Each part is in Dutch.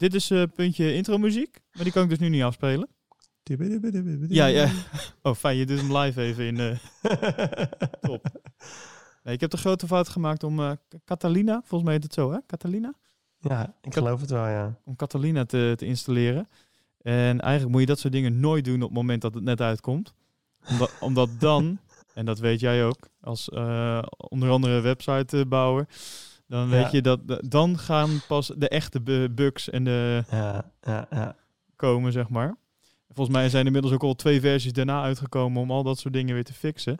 dit is eh puntje intro muziek, maar die kan ik dus nu niet afspelen. Ja, ja. Oh, fijn, je doet hem live even in. eh, top. Nee, ik heb de grote fout gemaakt om eh, Catalina, volgens mij heet het zo, hè? Catalina? Ja, ik geloof het wel, ja. Om Catalina te, te installeren. En eigenlijk moet je dat soort dingen nooit doen op het moment dat het net uitkomt. Omdat, omdat dan, en dat weet jij ook, als onder andere websitebouwer, dan Ja. weet je dat dan gaan pas de echte bu- bugs en de Ja, ja, ja. komen, zeg maar. Volgens mij zijn inmiddels ook al twee versies daarna uitgekomen om al dat soort dingen weer te fixen.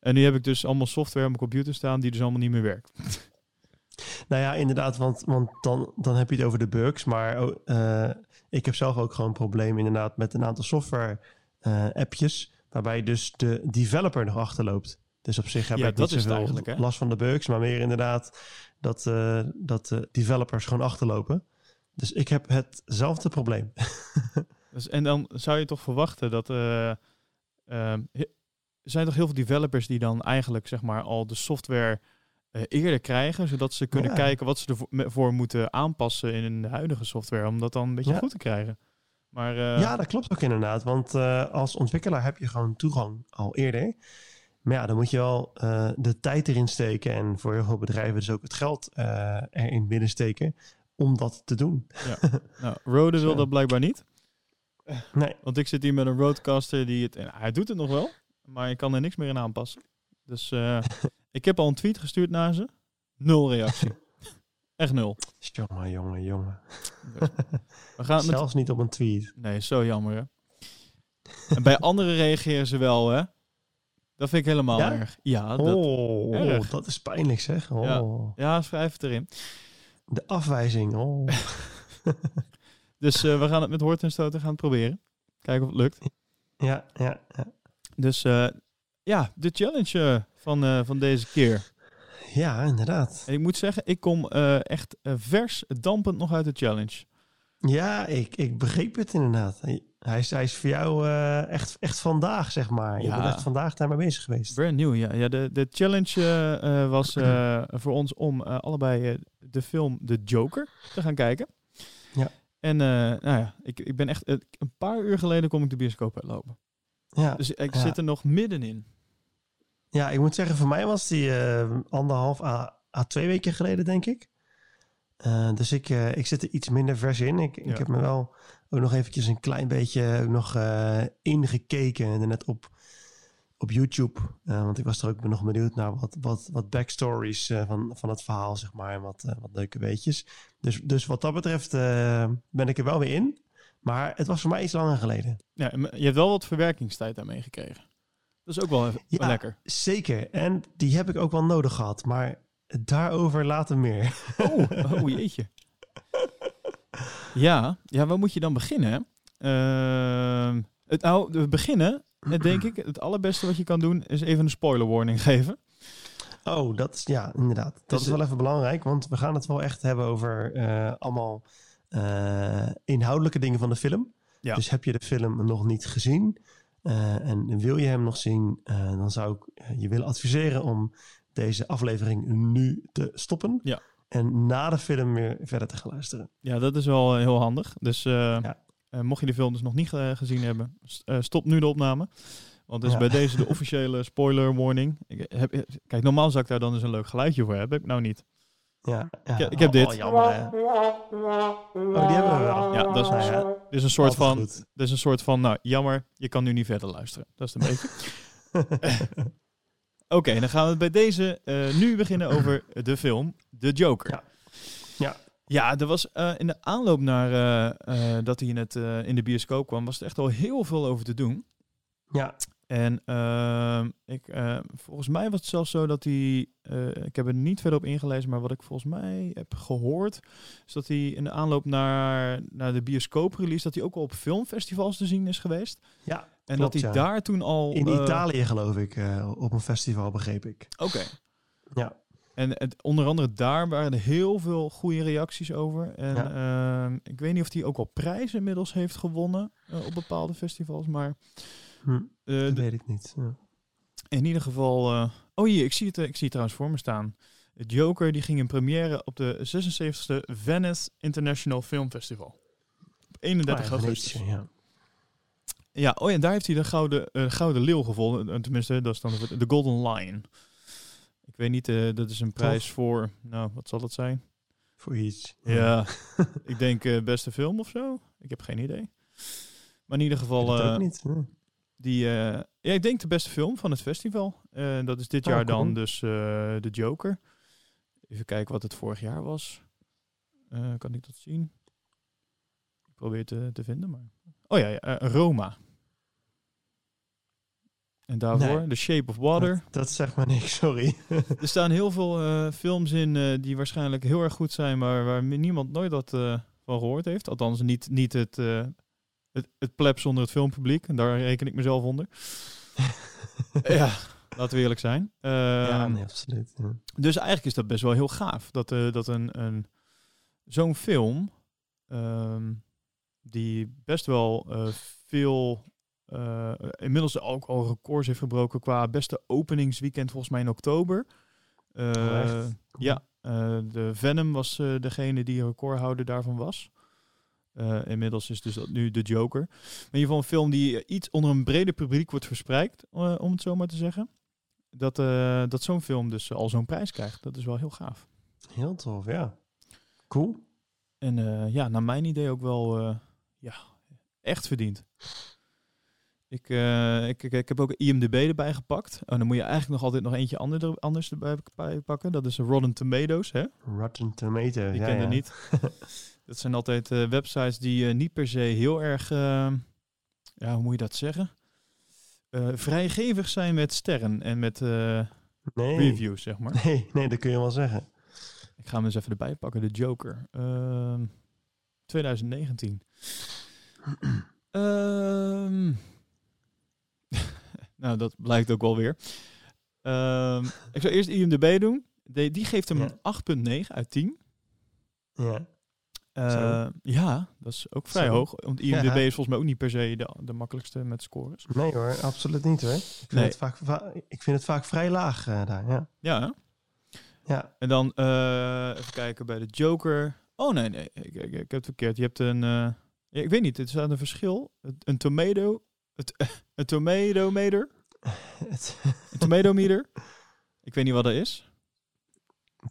En nu heb ik dus allemaal software op mijn computer staan die dus allemaal niet meer werkt. Nou ja, inderdaad, want, want dan, dan heb je het over de bugs. Maar oh, eh, ik heb zelf ook gewoon een probleem inderdaad met een aantal software eh, appjes. Waarbij dus de developer nog achterloopt. Dus op zich heb Ja, ik dat niet zoveel eigenlijk, hè? last van de bugs. Maar meer inderdaad dat, eh, dat de developers gewoon achterlopen. Dus ik heb hetzelfde probleem. Dus, en dan zou je toch verwachten dat... eh, er zijn toch heel veel developers die dan eigenlijk zeg maar al de software eh, eerder krijgen, zodat ze kunnen Ja. kijken wat ze ervoor moeten aanpassen in de huidige software, om dat dan een beetje Ja. goed te krijgen. Maar eh, Ja, dat klopt ook inderdaad. Want eh, als ontwikkelaar heb je gewoon toegang al eerder. Maar ja, dan moet je wel eh, de tijd erin steken. En voor heel veel bedrijven dus ook het geld eh, erin binnensteken om dat te doen. nou, Rode wil dat blijkbaar niet. Nee, Want ik zit hier met een Roadcaster die het... en hij doet het nog wel, maar je kan er niks meer in aanpassen. Dus eh, ik heb al een tweet gestuurd naar ze. Nul reactie. Echt nul. jongen, jongen, jongen. We gaan met... Zelfs niet op een tweet. Nee, zo jammer hè. En bij anderen reageren ze wel hè. Dat vind ik helemaal Ja? erg. Ja, dat, Oh, erg. oh, dat is pijnlijk zeg. Oh, ja, schrijf het erin. De afwijzing. Oh. Dus eh, we gaan het met hoort en stoten gaan proberen. Kijken of het lukt. ja, ja, ja. Dus eh, ja, de challenge eh, van, van deze keer. Ja, inderdaad. En ik moet zeggen, ik kom echt vers dampend nog uit de challenge. Ja, ik, ik begreep het inderdaad. Hij, is, hij is voor jou eh, echt, echt vandaag, zeg maar. Je Ja. bent echt vandaag daarmee bezig geweest. Brand new, ja. ja de, de challenge eh, eh, was voor ons om allebei de film The Joker te gaan kijken. Ja. En nou ja, ik, ik ben echt... een paar uur geleden kom ik de bioscoop uitlopen. Ja. Dus ik Ja. zit er nog middenin. Ja, ik moet zeggen, voor mij was die anderhalf à, à twee weken geleden, denk ik. Dus ik, ik zit er iets minder vers in. Ik, Ja. ik heb me wel ook nog eventjes een klein beetje nog eh, ingekeken. En net op, op YouTube. Eh, want ik was er ook nog benieuwd naar wat, wat, wat backstories eh, van, van het verhaal, zeg maar. En wat, wat leuke weetjes. Dus, dus wat dat betreft ben ik er wel weer in. Maar het was voor mij iets langer geleden. Ja, je hebt wel wat verwerkingstijd daarmee gekregen. Dat is ook wel even Ja. wel lekker. Zeker. En die heb ik ook wel nodig gehad. Maar daarover later meer. Oh, oh jeetje. Ja, ja, waar moet je dan beginnen? Ehm, het, nou, we beginnen, eh, denk ik, het allerbeste wat je kan doen is even een spoiler warning geven. Oh, dat is ja, inderdaad. Dat Dus, is wel even belangrijk, want we gaan het wel echt hebben over eh, allemaal eh, inhoudelijke dingen van de film. Ja. Dus heb je de film nog niet gezien eh, en wil je hem nog zien, eh, dan zou ik eh, je willen adviseren om deze aflevering nu te stoppen. Ja. En na de film weer verder te gaan luisteren. Ja, dat is wel eh, heel handig. Dus eh, Ja. eh, mocht je de film dus nog niet gezien hebben, stop nu de opname. Want dit is Ja. bij deze de officiële spoiler warning. Ik heb, kijk, normaal zou ik daar dan dus een leuk geluidje voor hebben. Heb ik nou niet. Ja, ja. Ik- ik heb dit. jammer, hè. Oh, die hebben we wel. Ja, dat is, Nou ja, dit is een soort van, dit is een soort van, nou jammer, je kan nu niet verder luisteren. Dat is het een beetje. Oké, dan gaan we bij deze eh, nu beginnen over de film The Joker. Ja. Ja. Ja, er was eh, in de aanloop naar eh, dat hij in, het, eh, in de bioscoop kwam, was er echt al heel veel over te doen. Ja, En ik, volgens mij was het zelfs zo dat hij, ik heb er niet verder op ingelezen, maar wat ik volgens mij heb gehoord, is dat hij in de aanloop naar, naar de bioscoop-release, dat hij ook al op filmfestivals te zien is geweest. ja. En Klopt, dat hij ja. daar toen al... In eh, Italië geloof ik, eh, op een festival begreep ik. Oké. Ja. En het, onder andere daar waren er heel veel goede reacties over. En ehm, ik weet niet of hij ook al prijzen inmiddels heeft gewonnen eh, op bepaalde festivals. Maar Hm, dat weet ik niet. Ja. in ieder geval... oh hier, ik zie, het, ik zie het trouwens voor me staan. Joker die ging in première op de 76e Venice International Film Festival. Op 31 Ah, ja, augustus. Ja. Ja, oh ja, en daar heeft hij de gouden, eh, gouden leeuw gevonden. Eh, Tenminste, dat is dan de de Golden Lion. Ik weet niet, eh, dat is een prijs voor, nou, wat zal dat zijn? Voor iets. Ja, ik denk eh, beste film of zo. Ik heb geen idee. Maar in ieder geval, weet het ook niet. hè. die, ja, ik denk de beste film van het festival. Dat is dit Oh, jaar cool. dan dus de Joker. Even kijken wat het vorig jaar was. Kan ik dat zien? Ik probeer het te, te vinden, maar... Oh ja, ja Roma. En daarvoor Nee. The Shape of Water. Dat, dat zegt maar niks, sorry. Er staan heel veel eh, films in eh, die waarschijnlijk heel erg goed zijn, maar waar niemand nooit wat eh, van gehoord heeft. Althans, niet, niet het, het, het pleb zonder het filmpubliek. En daar reken ik mezelf onder. ja, laten we eerlijk zijn. ja, Ehm, nee, absoluut. ja. Dus eigenlijk is dat best wel heel gaaf. Dat, dat een, een, zo'n film, ehm, die best wel veel, eh, inmiddels ook al records heeft gebroken qua beste openingsweekend volgens mij in oktober. Eh, Oh, echt? ja, eh, de Venom was eh, degene die recordhouder daarvan was. Eh, inmiddels is dus dat nu de Joker. Maar in ieder geval een film die eh, iets onder een breder publiek wordt verspreid, eh, om het zo maar te zeggen. Dat, eh, dat zo'n film dus al zo'n prijs krijgt. Dat is wel heel gaaf. Heel tof, ja. Cool. En eh, ja, naar mijn idee ook wel eh, ja, echt verdiend. Ik, eh, ik, ik, ik heb ook IMDB erbij gepakt. Oh, dan moet je eigenlijk nog altijd nog eentje ander, er- anders erbij bij pakken. Dat is Rotten Tomatoes. Hè? Rotten Tomato. Ik ja, ken ja. het niet. dat zijn altijd eh, websites die eh, niet per se heel erg, ja, hoe moet je dat zeggen? Vrijgevig zijn met sterren en met Nee. reviews, zeg maar. Nee, nee, dat kun je wel zeggen. Ik ga hem eens even erbij pakken. De Joker. Ehm 2019. Ehm nou, dat blijkt ook wel weer. Ehm, ik zal eerst IMDB doen. De, die geeft hem Ja. een 8,9 uit 10. Ja. Eh, ja, dat is ook vrij Zo. hoog. Want IMDB Ja. is volgens mij ook niet per se de, de makkelijkste met scores. Nee hoor, absoluut niet hoor. Ik vind, Nee. het, vaak, va- ik vind het vaak vrij laag eh, daar, ja. Ja? Ja, En dan eh, even kijken bij de Joker. Oh nee, nee, ik, ik, ik heb het verkeerd. Je hebt een, ik weet niet, er staat een verschil. Een, een tomato, het, een tomatometer, het, een tomatometer. ik weet niet wat dat is.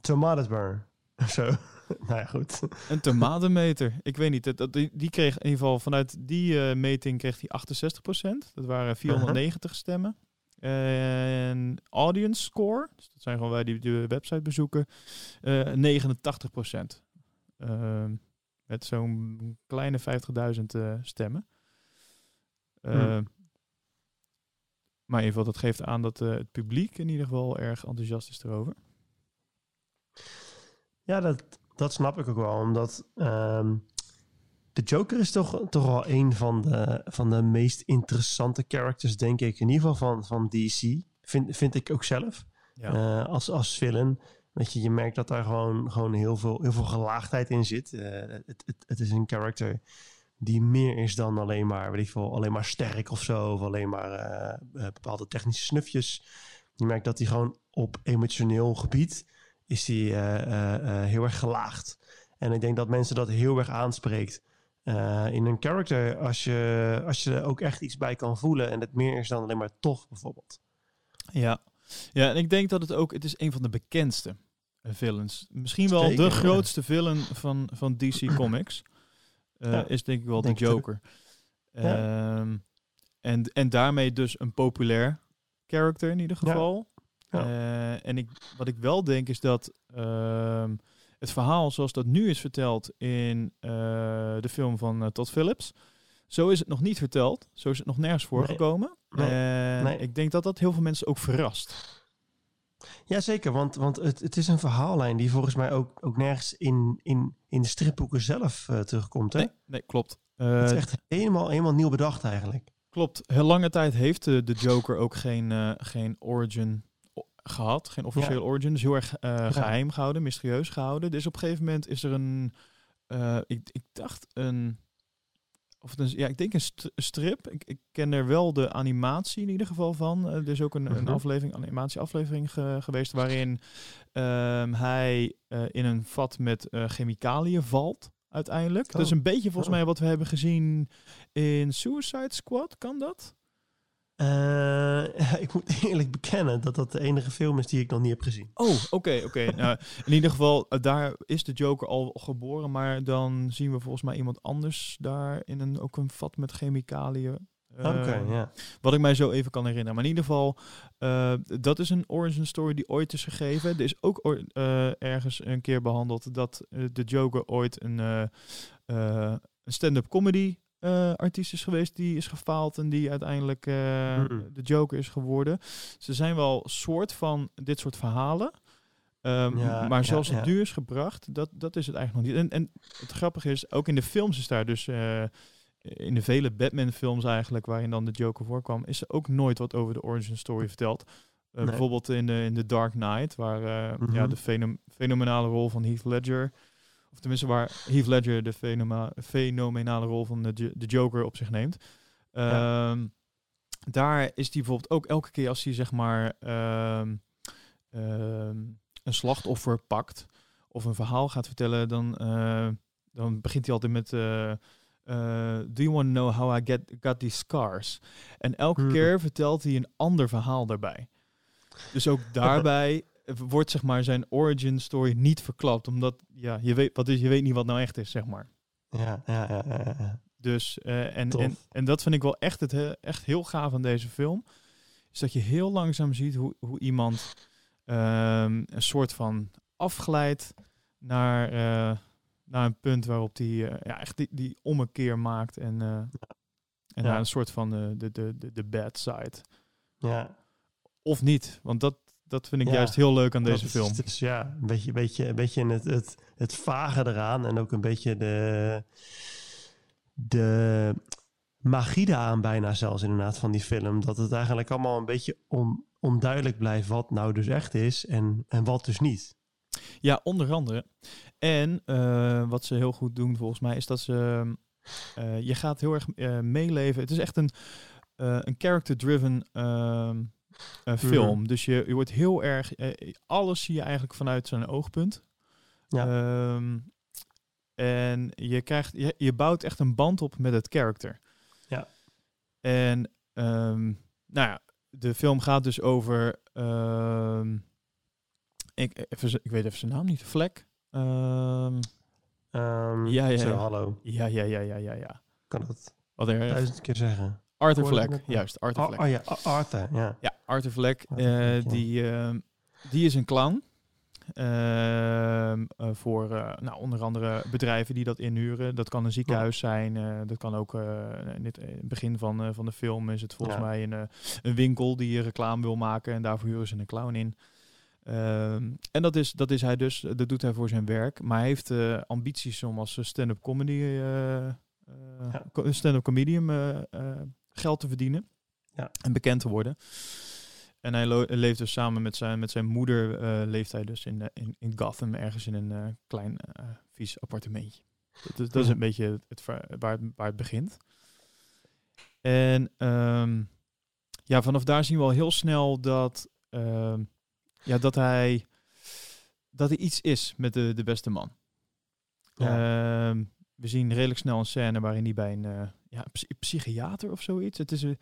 Tomatenburn of zo. nou ja, goed. Een tomatenmeter. Ik weet niet. Dat, die, die kreeg in ieder geval vanuit die eh, meting kreeg hij 68%. Dat waren 490 stemmen. En audience score, dus dat zijn gewoon wij die de website bezoeken, eh 89%. Ehm, met zo'n kleine 50.000 eh, stemmen. Eh, Hmm. Maar in ieder geval, dat geeft aan dat eh, het publiek in ieder geval erg enthousiast is erover. Ja, dat, dat snap ik ook wel. Omdat ehm, de Joker is toch, toch wel een van de, van de meest interessante characters, denk ik. In ieder geval van, van DC. Vind, vind ik ook zelf. Ja. Eh, als, als villain. Weet je, je merkt dat daar gewoon, gewoon heel, veel, heel veel gelaagdheid in zit. Eh, het, het, het is een character die meer is dan alleen maar, weet ik veel, alleen maar sterk of zo. Of alleen maar eh, eh, bepaalde technische snufjes. Je merkt dat hij gewoon op emotioneel gebied is hij eh, heel erg gelaagd. En ik denk dat mensen dat heel erg aanspreekt. In een character, als je, als je er ook echt iets bij kan voelen en het meer is dan alleen maar tof, bijvoorbeeld. Ja. ja, en ik denk dat het ook, het is een van de bekendste villains. Misschien wel Zeker, de ja. grootste villain van, van DC Comics. Eh, Ja, is denk ik wel denk de. Joker. Ehm, en, en daarmee dus een populair character in ieder geval. Eh, en ik, wat ik wel denk is dat ehm, het verhaal zoals dat nu is verteld in eh, de film van Todd Phillips, zo is het nog niet verteld. Zo is het nog nergens voorgekomen. Nee. En Nee. ik denk dat dat heel veel mensen ook verrast. Jazeker, want, want het, het is een verhaallijn die volgens mij ook, ook nergens in, in, in de stripboeken zelf eh, terugkomt. Hè? Nee, nee klopt. Eh, het is echt helemaal, helemaal nieuw bedacht eigenlijk. Klopt. Heel lange tijd heeft de, de Joker ook geen, eh, geen origin gehad. Geen officieel origin. Dus heel erg eh, geheim gehouden, mysterieus gehouden. Dus op een gegeven moment is er een... ik, ik dacht een of een, ja, ik denk een st- strip. Ik, ik ken er wel de animatie in ieder geval van. Eh, er is ook een, een Mhm. aflevering, animatieaflevering ge- geweest waarin ehm, hij eh, in een vat met eh, chemicaliën valt. Uiteindelijk. Dat is Oh. een beetje volgens Oh. mij wat we hebben gezien in Suicide Squad. Kan dat? Eh, ik moet eerlijk bekennen dat dat de enige film is die ik nog niet heb gezien. Oh, oké, oké. Nou, in ieder geval, eh, daar is de Joker al geboren, maar dan zien we volgens mij iemand anders daar in een, ook een vat met chemicaliën. Oké, Eh, ja. Wat ik mij zo even kan herinneren. Maar in ieder geval, dat is een origin story die ooit is gegeven. Er is ook ergens een keer behandeld dat de Joker ooit een, een stand-up comedy eh, artiest is geweest. Die is gefaald en die uiteindelijk eh, Mm. de Joker is geworden. Ze zijn wel soort van dit soort verhalen. Ehm, Ja, maar ja, zoals het ja. nu is gebracht, dat, dat is het eigenlijk nog niet. En, en het grappige is, ook in de films is daar dus... eh, in de vele Batman-films eigenlijk, waarin dan de Joker voorkwam, is er ook nooit wat over de origin story verteld. Nee. Bijvoorbeeld in de, in The Dark Knight, waar eh, Mhm. ja, de fenom- fenomenale rol van Heath Ledger, of tenminste waar Heath Ledger de fenoma- fenomenale rol van de, de Joker op zich neemt. Ja. Ehm, Daar is die bijvoorbeeld ook elke keer als hij zeg maar ehm, ehm, een slachtoffer pakt of een verhaal gaat vertellen, dan, eh, dan begint hij altijd met eh, eh, Do you want to know how I get, got these scars? En elke Hmm. keer vertelt hij een ander verhaal daarbij. Dus ook daarbij wordt zeg maar zijn origin story niet verklapt, omdat ja, je weet wat is, je weet niet wat nou echt is, zeg maar. Ja, ja, ja, ja, ja. Dus eh, en, Tof. en, en dat vind ik wel echt, het, he- echt heel gaaf aan deze film. Is dat je heel langzaam ziet hoe, hoe iemand ehm, een soort van afglijdt naar, eh, naar een punt waarop die, eh, ja, echt die, die ommekeer maakt en, en naar een soort van de, de, de, de bad side. ja. Of niet, want dat, dat vind ik Ja, juist heel leuk aan deze is- film. Dus ja, een beetje, een beetje, een beetje het, het, het vage eraan en ook een beetje de, de magie eraan bijna zelfs inderdaad van die film. Dat het eigenlijk allemaal een beetje on, onduidelijk blijft wat nou dus echt is en, en wat dus niet. Ja, onder andere. En eh, wat ze heel goed doen volgens mij is dat ze... eh, je gaat heel erg eh, meeleven. Het is echt een, eh, een character-driven ehm, eh, film. Dus je, je wordt heel erg... eh, alles zie je eigenlijk vanuit zijn oogpunt. Ja. Ehm, en je, krijgt, je, je bouwt echt een band op met het character. Ja. En ehm, nou ja, de film gaat dus over... ehm, ik, even, z- ik weet even zijn naam niet. Vlek. Ja, ja, ja. hallo. ja, ja, ja, ja, ja, ja. Kan dat Wat er, duizend keer zeggen? Arthur nog. juist, Arthur Oh, Vlek. oh ja, A- Arthur, ja. Ja, Arthur eh, Fleck, ja. die, ehm, die is een clown. Ehm, eh, voor eh, nou, onder andere bedrijven die dat inhuren. Dat kan een ziekenhuis zijn. eh, dat kan ook eh, in, het, in het begin van, eh, van de film is het volgens Ja. mij een, eh, een winkel die reclame wil maken. En daarvoor huren ze een clown in. Ehm, en dat is, dat is hij dus, dat doet hij voor zijn werk. Maar hij heeft eh, ambities om als stand-up comedy, eh, eh, Ja. stand-up comedian eh, eh, geld te verdienen. Ja. En bekend te worden. En hij leeft dus samen met zijn, met zijn moeder, eh, leeft hij dus in, eh, in, in Gotham, ergens in een eh, klein eh, vies appartementje. Dat, is- dat is een beetje het, waar, het, waar het begint. En ehm, ja, vanaf daar zien we al heel snel dat, ehm, ja, dat, hij, dat hij iets is met de, de beste man. Ehm, we zien redelijk snel een scène waarin hij bij een ja, psy- psychiater of zoiets. Het is, een-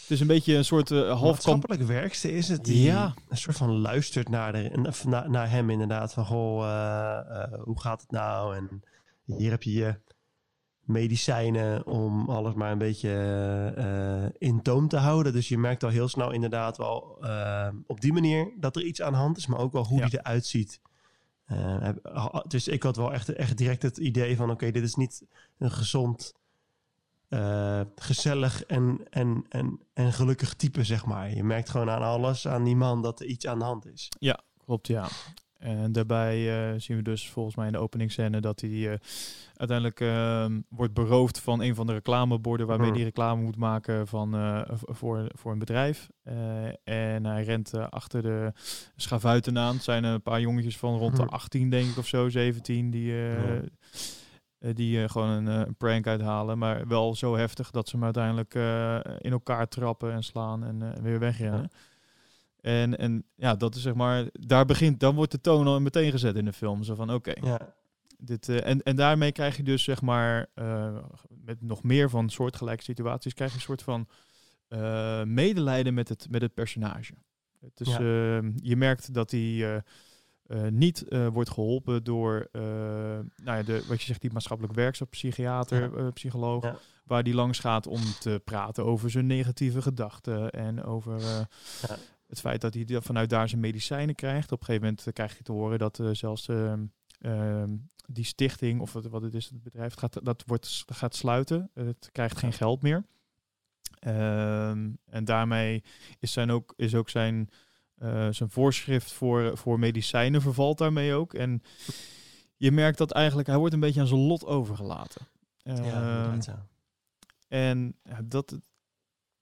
het is een beetje een soort eh, half maatschappelijk werkste is het die Ja. een soort van luistert naar, de, naar, naar hem inderdaad. Van goh, eh, eh, hoe gaat het nou? En hier heb je je medicijnen om alles maar een beetje in toom te houden. Dus je merkt al heel snel inderdaad wel op die manier dat er iets aan de hand is. Maar ook wel hoe Ja. die eruit ziet. Dus ik had wel echt, echt direct het idee van oké, dit is niet een gezond eh, gezellig en, en, en, en gelukkig type, zeg maar. Je merkt gewoon aan alles, aan die man, dat er iets aan de hand is. Klopt, ja. En daarbij eh, zien we dus volgens mij in de openingsscène dat hij eh, uiteindelijk ehm, wordt beroofd van een van de reclameborden waarmee Hmm. hij reclame moet maken van, voor, voor een bedrijf. En hij rent achter de schavuiten aan. Het zijn een paar jongetjes van rond de Hmm. 18, denk ik, of zo, 17, die, Ja. Eh, die eh, gewoon een, eh, een prank uithalen. Maar wel zo heftig dat ze hem uiteindelijk in elkaar trappen en slaan en weer wegrennen. En, en ja, dat is zeg maar, daar begint, dan wordt de toon al meteen gezet in de film. Zo van, oké, Ja, dit, en, en daarmee krijg je dus zeg maar, met nog meer van soortgelijke situaties, krijg je een soort van medelijden met het, met het personage. Is, Ja. je merkt dat hij niet eh, wordt geholpen door, eh, nou ja, de, wat je zegt, die maatschappelijk werkzaam, psychiater, Ja. eh, psycholoog, Ja. waar die langs gaat om te praten over zijn negatieve gedachten en over eh, het feit dat hij vanuit daar zijn medicijnen krijgt. Op een gegeven moment eh, krijg je te horen dat eh, zelfs ehm, ehm, die stichting, of wat, het is, het bedrijf, gaat, dat wordt, gaat sluiten. Het krijgt geen geld meer. Ehm, en daarmee is, zijn ook, is ook zijn, eh, zijn voorschrift voor, voor medicijnen vervalt daarmee ook. En je merkt dat eigenlijk, hij wordt een beetje aan zijn lot overgelaten. ja, Ehm, ja. en dat,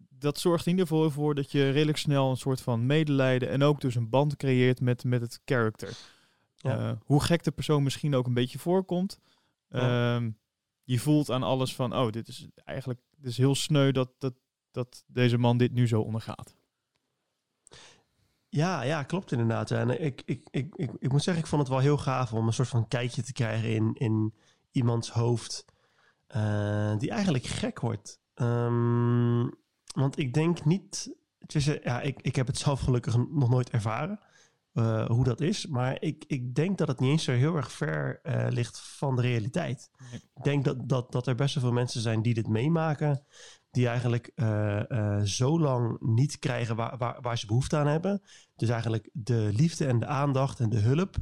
dat zorgt in ieder geval voor dat je redelijk snel een soort van medelijden en ook dus een band creëert met, met het character. Ja. Eh, hoe gek de persoon misschien ook een beetje voorkomt. Ja. Ehm, je voelt aan alles van, oh, dit is eigenlijk dit is heel sneu dat, dat, dat deze man dit nu zo ondergaat. Ja, ja, klopt inderdaad. En ik, ik, ik, ik, ik moet zeggen, ik vond het wel heel gaaf om een soort van kijkje te krijgen in, in iemands hoofd. eh, die eigenlijk gek wordt. Ehm, want ik denk niet. tussen- ja, ik, ik heb het zelf gelukkig nog nooit ervaren. eh, hoe dat is. Maar ik, ik denk dat het niet eens zo heel erg ver eh, ligt van de realiteit. Nee. Ik denk dat, dat, dat er best wel veel mensen zijn die dit meemaken. Die eigenlijk eh, zo lang niet krijgen waar, waar, waar ze behoefte aan hebben. Dus eigenlijk de liefde en de aandacht en de hulp.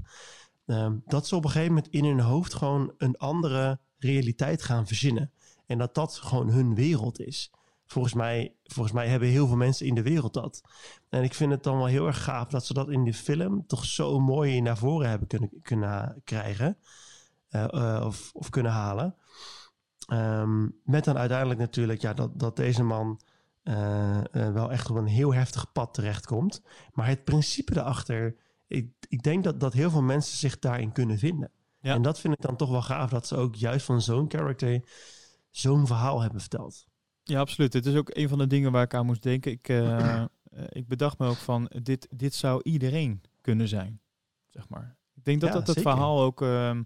ehm, dat ze op een gegeven moment in hun hoofd gewoon een andere realiteit gaan verzinnen. En dat dat gewoon hun wereld is. Volgens mij, volgens mij hebben heel veel mensen in de wereld dat. En ik vind het dan wel heel erg gaaf dat ze dat in die film toch zo mooi naar voren hebben kunnen, kunnen krijgen. eh, eh, of, of kunnen halen. Ehm, met dan uiteindelijk natuurlijk ja, dat, dat deze man eh, eh, wel echt op een heel heftig pad terechtkomt. Maar het principe daarachter, ik, ik denk dat, dat heel veel mensen zich daarin kunnen vinden. Ja. En dat vind ik dan toch wel gaaf dat ze ook juist van zo'n character zo'n verhaal hebben verteld. Ja, absoluut. Het is ook een van de dingen waar ik aan moest denken. Ik, eh, ik bedacht me ook van, dit, dit zou iedereen kunnen zijn, zeg maar. Ik denk dat Ja, dat het zeker. verhaal ook, ehm,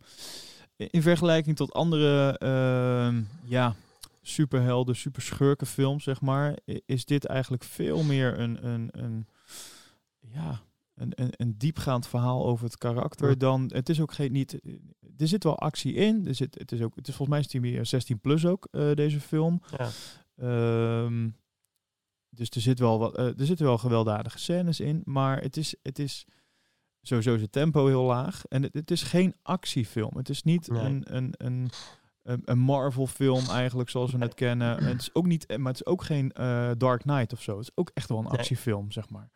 in vergelijking tot andere, ehm, ja, superhelden, superschurken films, zeg maar, is dit eigenlijk veel meer een, een, een ja, een, een, een diepgaand verhaal over het karakter Ja. dan, het is ook geen, niet, er zit wel actie in, er zit, het is ook, het is volgens mij is die meer 16 plus ook, eh, deze film. Ja, Ehm, dus er, zit wel wat, eh, er zitten wel gewelddadige scènes in, maar het is, het is sowieso is het tempo heel laag. En het, het is geen actiefilm. Het is niet Nee. een, een, een, een, Marvel-film eigenlijk zoals we het kennen. En het is ook niet, maar het is ook geen eh, Dark Knight of zo. Het is ook echt wel een Nee. actiefilm, zeg maar.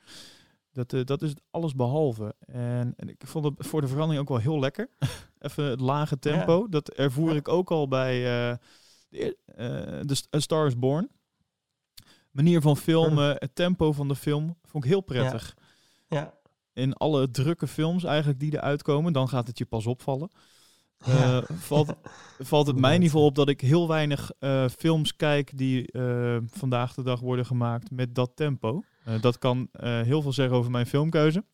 Dat, eh, dat is het alles behalve. En, en ik vond het voor de verandering ook wel heel lekker. Even het lage tempo. Dat ervoer Ja. ik ook al bij eh, de, de Star is Born. Manier van filmen, het tempo van de film, vond ik heel prettig. ja. In alle drukke films eigenlijk die eruit komen, dan gaat het je pas opvallen. Eh, valt, valt het mij in ieder geval op dat ik heel weinig eh, films kijk die eh, vandaag de dag worden gemaakt met dat tempo. Dat kan heel veel zeggen over mijn filmkeuze.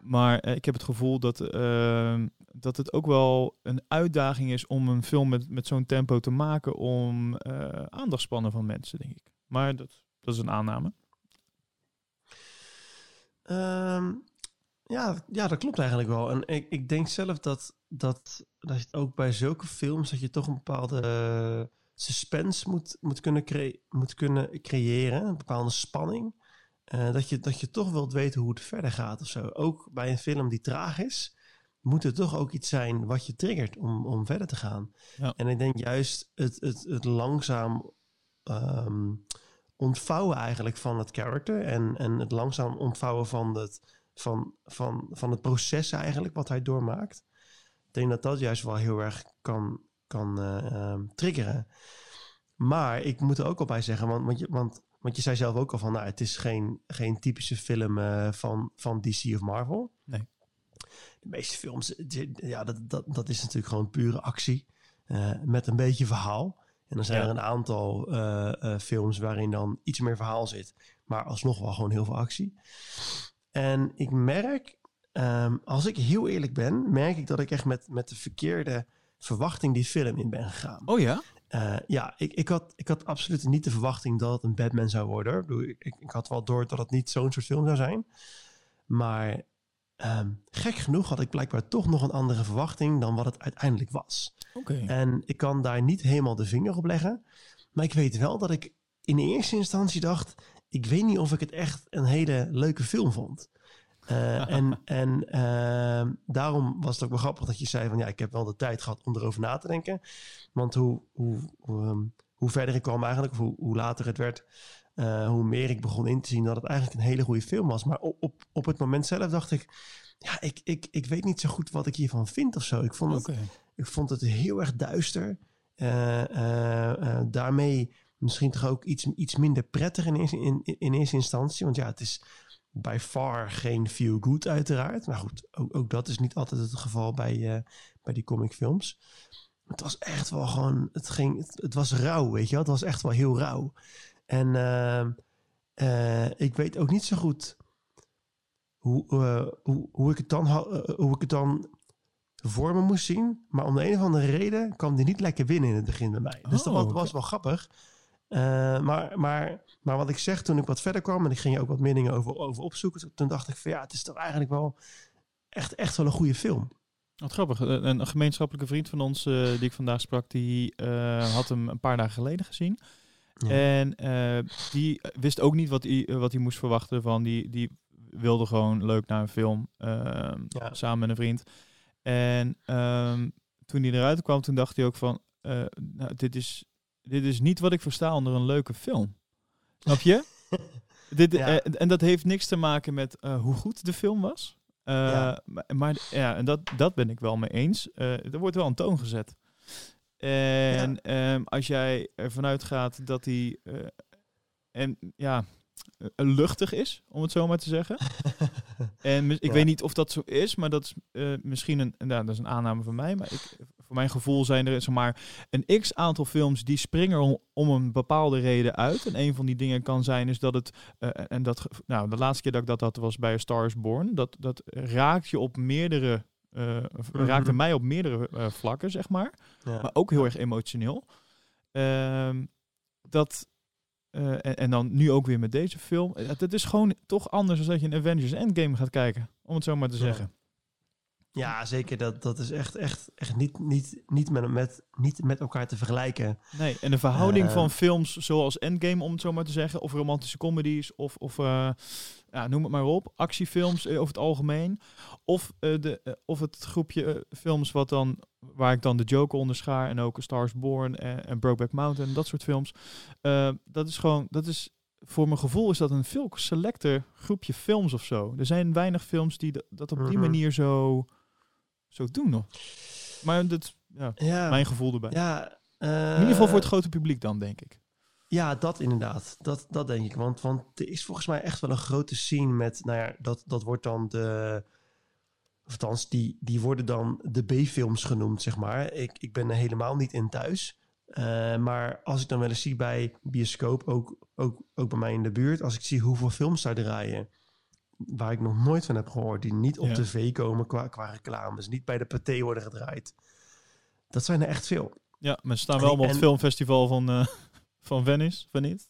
Maar ik heb het gevoel dat, ehm, dat het ook wel een uitdaging is om een film met, met zo'n tempo te maken om aandachtspannen van mensen, denk ik. Maar dat, dat is een aanname. Ehm, ja, ja, dat klopt eigenlijk wel. En ik, ik denk zelf dat, dat, dat je ook bij zulke films dat je toch een bepaalde eh, suspense moet, moet, kunnen, cre- moet kunnen creëren, een bepaalde spanning. Eh, dat, je, dat je toch wilt weten hoe het verder gaat of zo. Ook bij een film die traag is, moet er toch ook iets zijn wat je triggert om, om verder te gaan. Ja. En ik denk juist het, het, het langzaam ehm, ontvouwen eigenlijk van het character en, en het langzaam ontvouwen van het, van, van, van het proces eigenlijk wat hij doormaakt. Ik denk dat dat juist wel heel erg kan, kan eh, ehm, triggeren. Maar ik moet er ook al bij zeggen, want, want, je, want, want je zei zelf ook al van, nou, het is geen, geen typische film eh, van, van DC of Marvel. Nee. de meeste films, ja, dat, dat, dat is natuurlijk gewoon pure actie. met een beetje verhaal. En dan zijn er een aantal films waarin dan iets meer verhaal zit. Maar alsnog wel gewoon heel veel actie. En ik merk, ehm, als ik heel eerlijk ben, merk ik dat ik echt met, met de verkeerde verwachting die film in ben gegaan. Oh ja? Uh, ja, ik, ik, had, ik had absoluut niet de verwachting dat het een Batman zou worden. Ik, ik, ik had wel door dat het niet zo'n soort film zou zijn. Maar um, gek genoeg had ik blijkbaar toch nog een andere verwachting dan wat het uiteindelijk was. Oké. En ik kan daar niet helemaal de vinger op leggen. Maar ik weet wel dat ik in eerste instantie dacht: ik weet niet of ik het echt een hele leuke film vond. Uh, en en uh, daarom was het ook wel grappig dat je zei van ja, ik heb wel de tijd gehad om erover na te denken. Want hoe, hoe, hoe, um, hoe verder ik kwam eigenlijk, of hoe, hoe later het werd, uh, hoe meer ik begon in te zien dat het eigenlijk een hele goede film was. Maar op, op, op het moment zelf dacht ik, ja, ik, ik, ik weet niet zo goed wat ik hiervan vind of zo. Ik vond het, okay. ik vond het heel erg duister. daarmee misschien toch ook iets, iets minder prettig in, in, in eerste instantie. Want ja, het is bij far geen feel good uiteraard. Maar goed, ook, ook dat is niet altijd het geval bij, bij die comicfilms. Het was echt wel gewoon, het, ging, het, het, was rauw, weet je wel. Het was echt wel heel rauw. En uh, uh, ik weet ook niet zo goed hoe, hoe, hoe, ik het dan, hoe ik het dan voor me moest zien. Maar om de een of andere reden kwam die niet lekker binnen in het begin bij mij. Dus dat was, was wel grappig. Maar, maar, maar wat ik zeg toen ik wat verder kwam en ik ging je ook wat meningen over, over opzoeken, toen dacht ik van ja, het is toch eigenlijk wel echt, echt wel een goede film. Wat grappig. Een gemeenschappelijke vriend van ons uh, die ik vandaag sprak, die uh, had hem een paar dagen geleden gezien. Ja. En die wist ook niet wat hij, wat hij moest verwachten van. Die, die wilde gewoon leuk naar een film ehm, ja. samen met een vriend. En um, toen hij eruit kwam, toen dacht hij ook van, nou, dit is dit is niet wat ik versta onder een leuke film. Snap je? dit, ja. en dat heeft niks te maken met hoe goed de film was. Ja. Maar, maar, ja, en dat, dat ben ik wel mee eens. er wordt wel een toon gezet. En ja. um, als jij ervan uitgaat dat hij en ja, luchtig is, om het zo maar te zeggen. en ik weet niet of dat zo is, maar dat is misschien een, nou, dat is een aanname van mij. Maar ik, voor mijn gevoel zijn er zomaar een x aantal films die springen om, om, een bepaalde reden uit. En een van die dingen kan zijn is dat het, uh, en dat, nou, de laatste keer dat ik dat had was bij A Star is Born. Dat, dat raakt je op meerdere, mm -hmm. raakte mij op meerdere uh, vlakken, zeg maar. Ja. Maar ook heel erg emotioneel. Uh, dat, en, en, dan nu ook weer met deze film. Het, is gewoon toch anders dan dat je een Avengers Endgame gaat kijken, om het zo maar te zeggen. Ja, zeker. Dat, dat is echt, echt, echt niet, niet, niet, met, met, niet met elkaar te vergelijken. Nee, en de verhouding uh, van films zoals Endgame, om het zo maar te zeggen, of romantische comedies, of, of uh, ja, noem het maar op, actiefilms over het algemeen, of, uh, de, of het groepje films wat dan, waar ik dan de Joker onderschaar en ook Stars Born en, en Brokeback Mountain, dat soort films. dat is gewoon, dat is voor mijn gevoel is dat een veel selecter groepje films of zo. Er zijn weinig films die dat op die -hmm. manier zo zo doen nog. Maar dat ja, ja mijn gevoel erbij. Ja, uh, in ieder geval voor het grote publiek dan, denk ik. Ja, dat inderdaad. Dat, dat denk ik. Want, want er is volgens mij echt wel een grote scene met, nou ja, dat, dat wordt dan de, of althans, die, die worden dan de B-films genoemd, zeg maar. Ik, ik ben er helemaal niet in thuis. Uh, maar als ik dan wel eens zie bij bioscoop, ook, ook, ook bij mij in de buurt, als ik zie hoeveel films daar draaien, waar ik nog nooit van heb gehoord, die niet op ja. tv komen qua, qua reclames, niet bij de paté worden gedraaid. Dat zijn er echt veel. Ja, maar ze staan wel op het filmfestival van, uh, van Venice, van niet?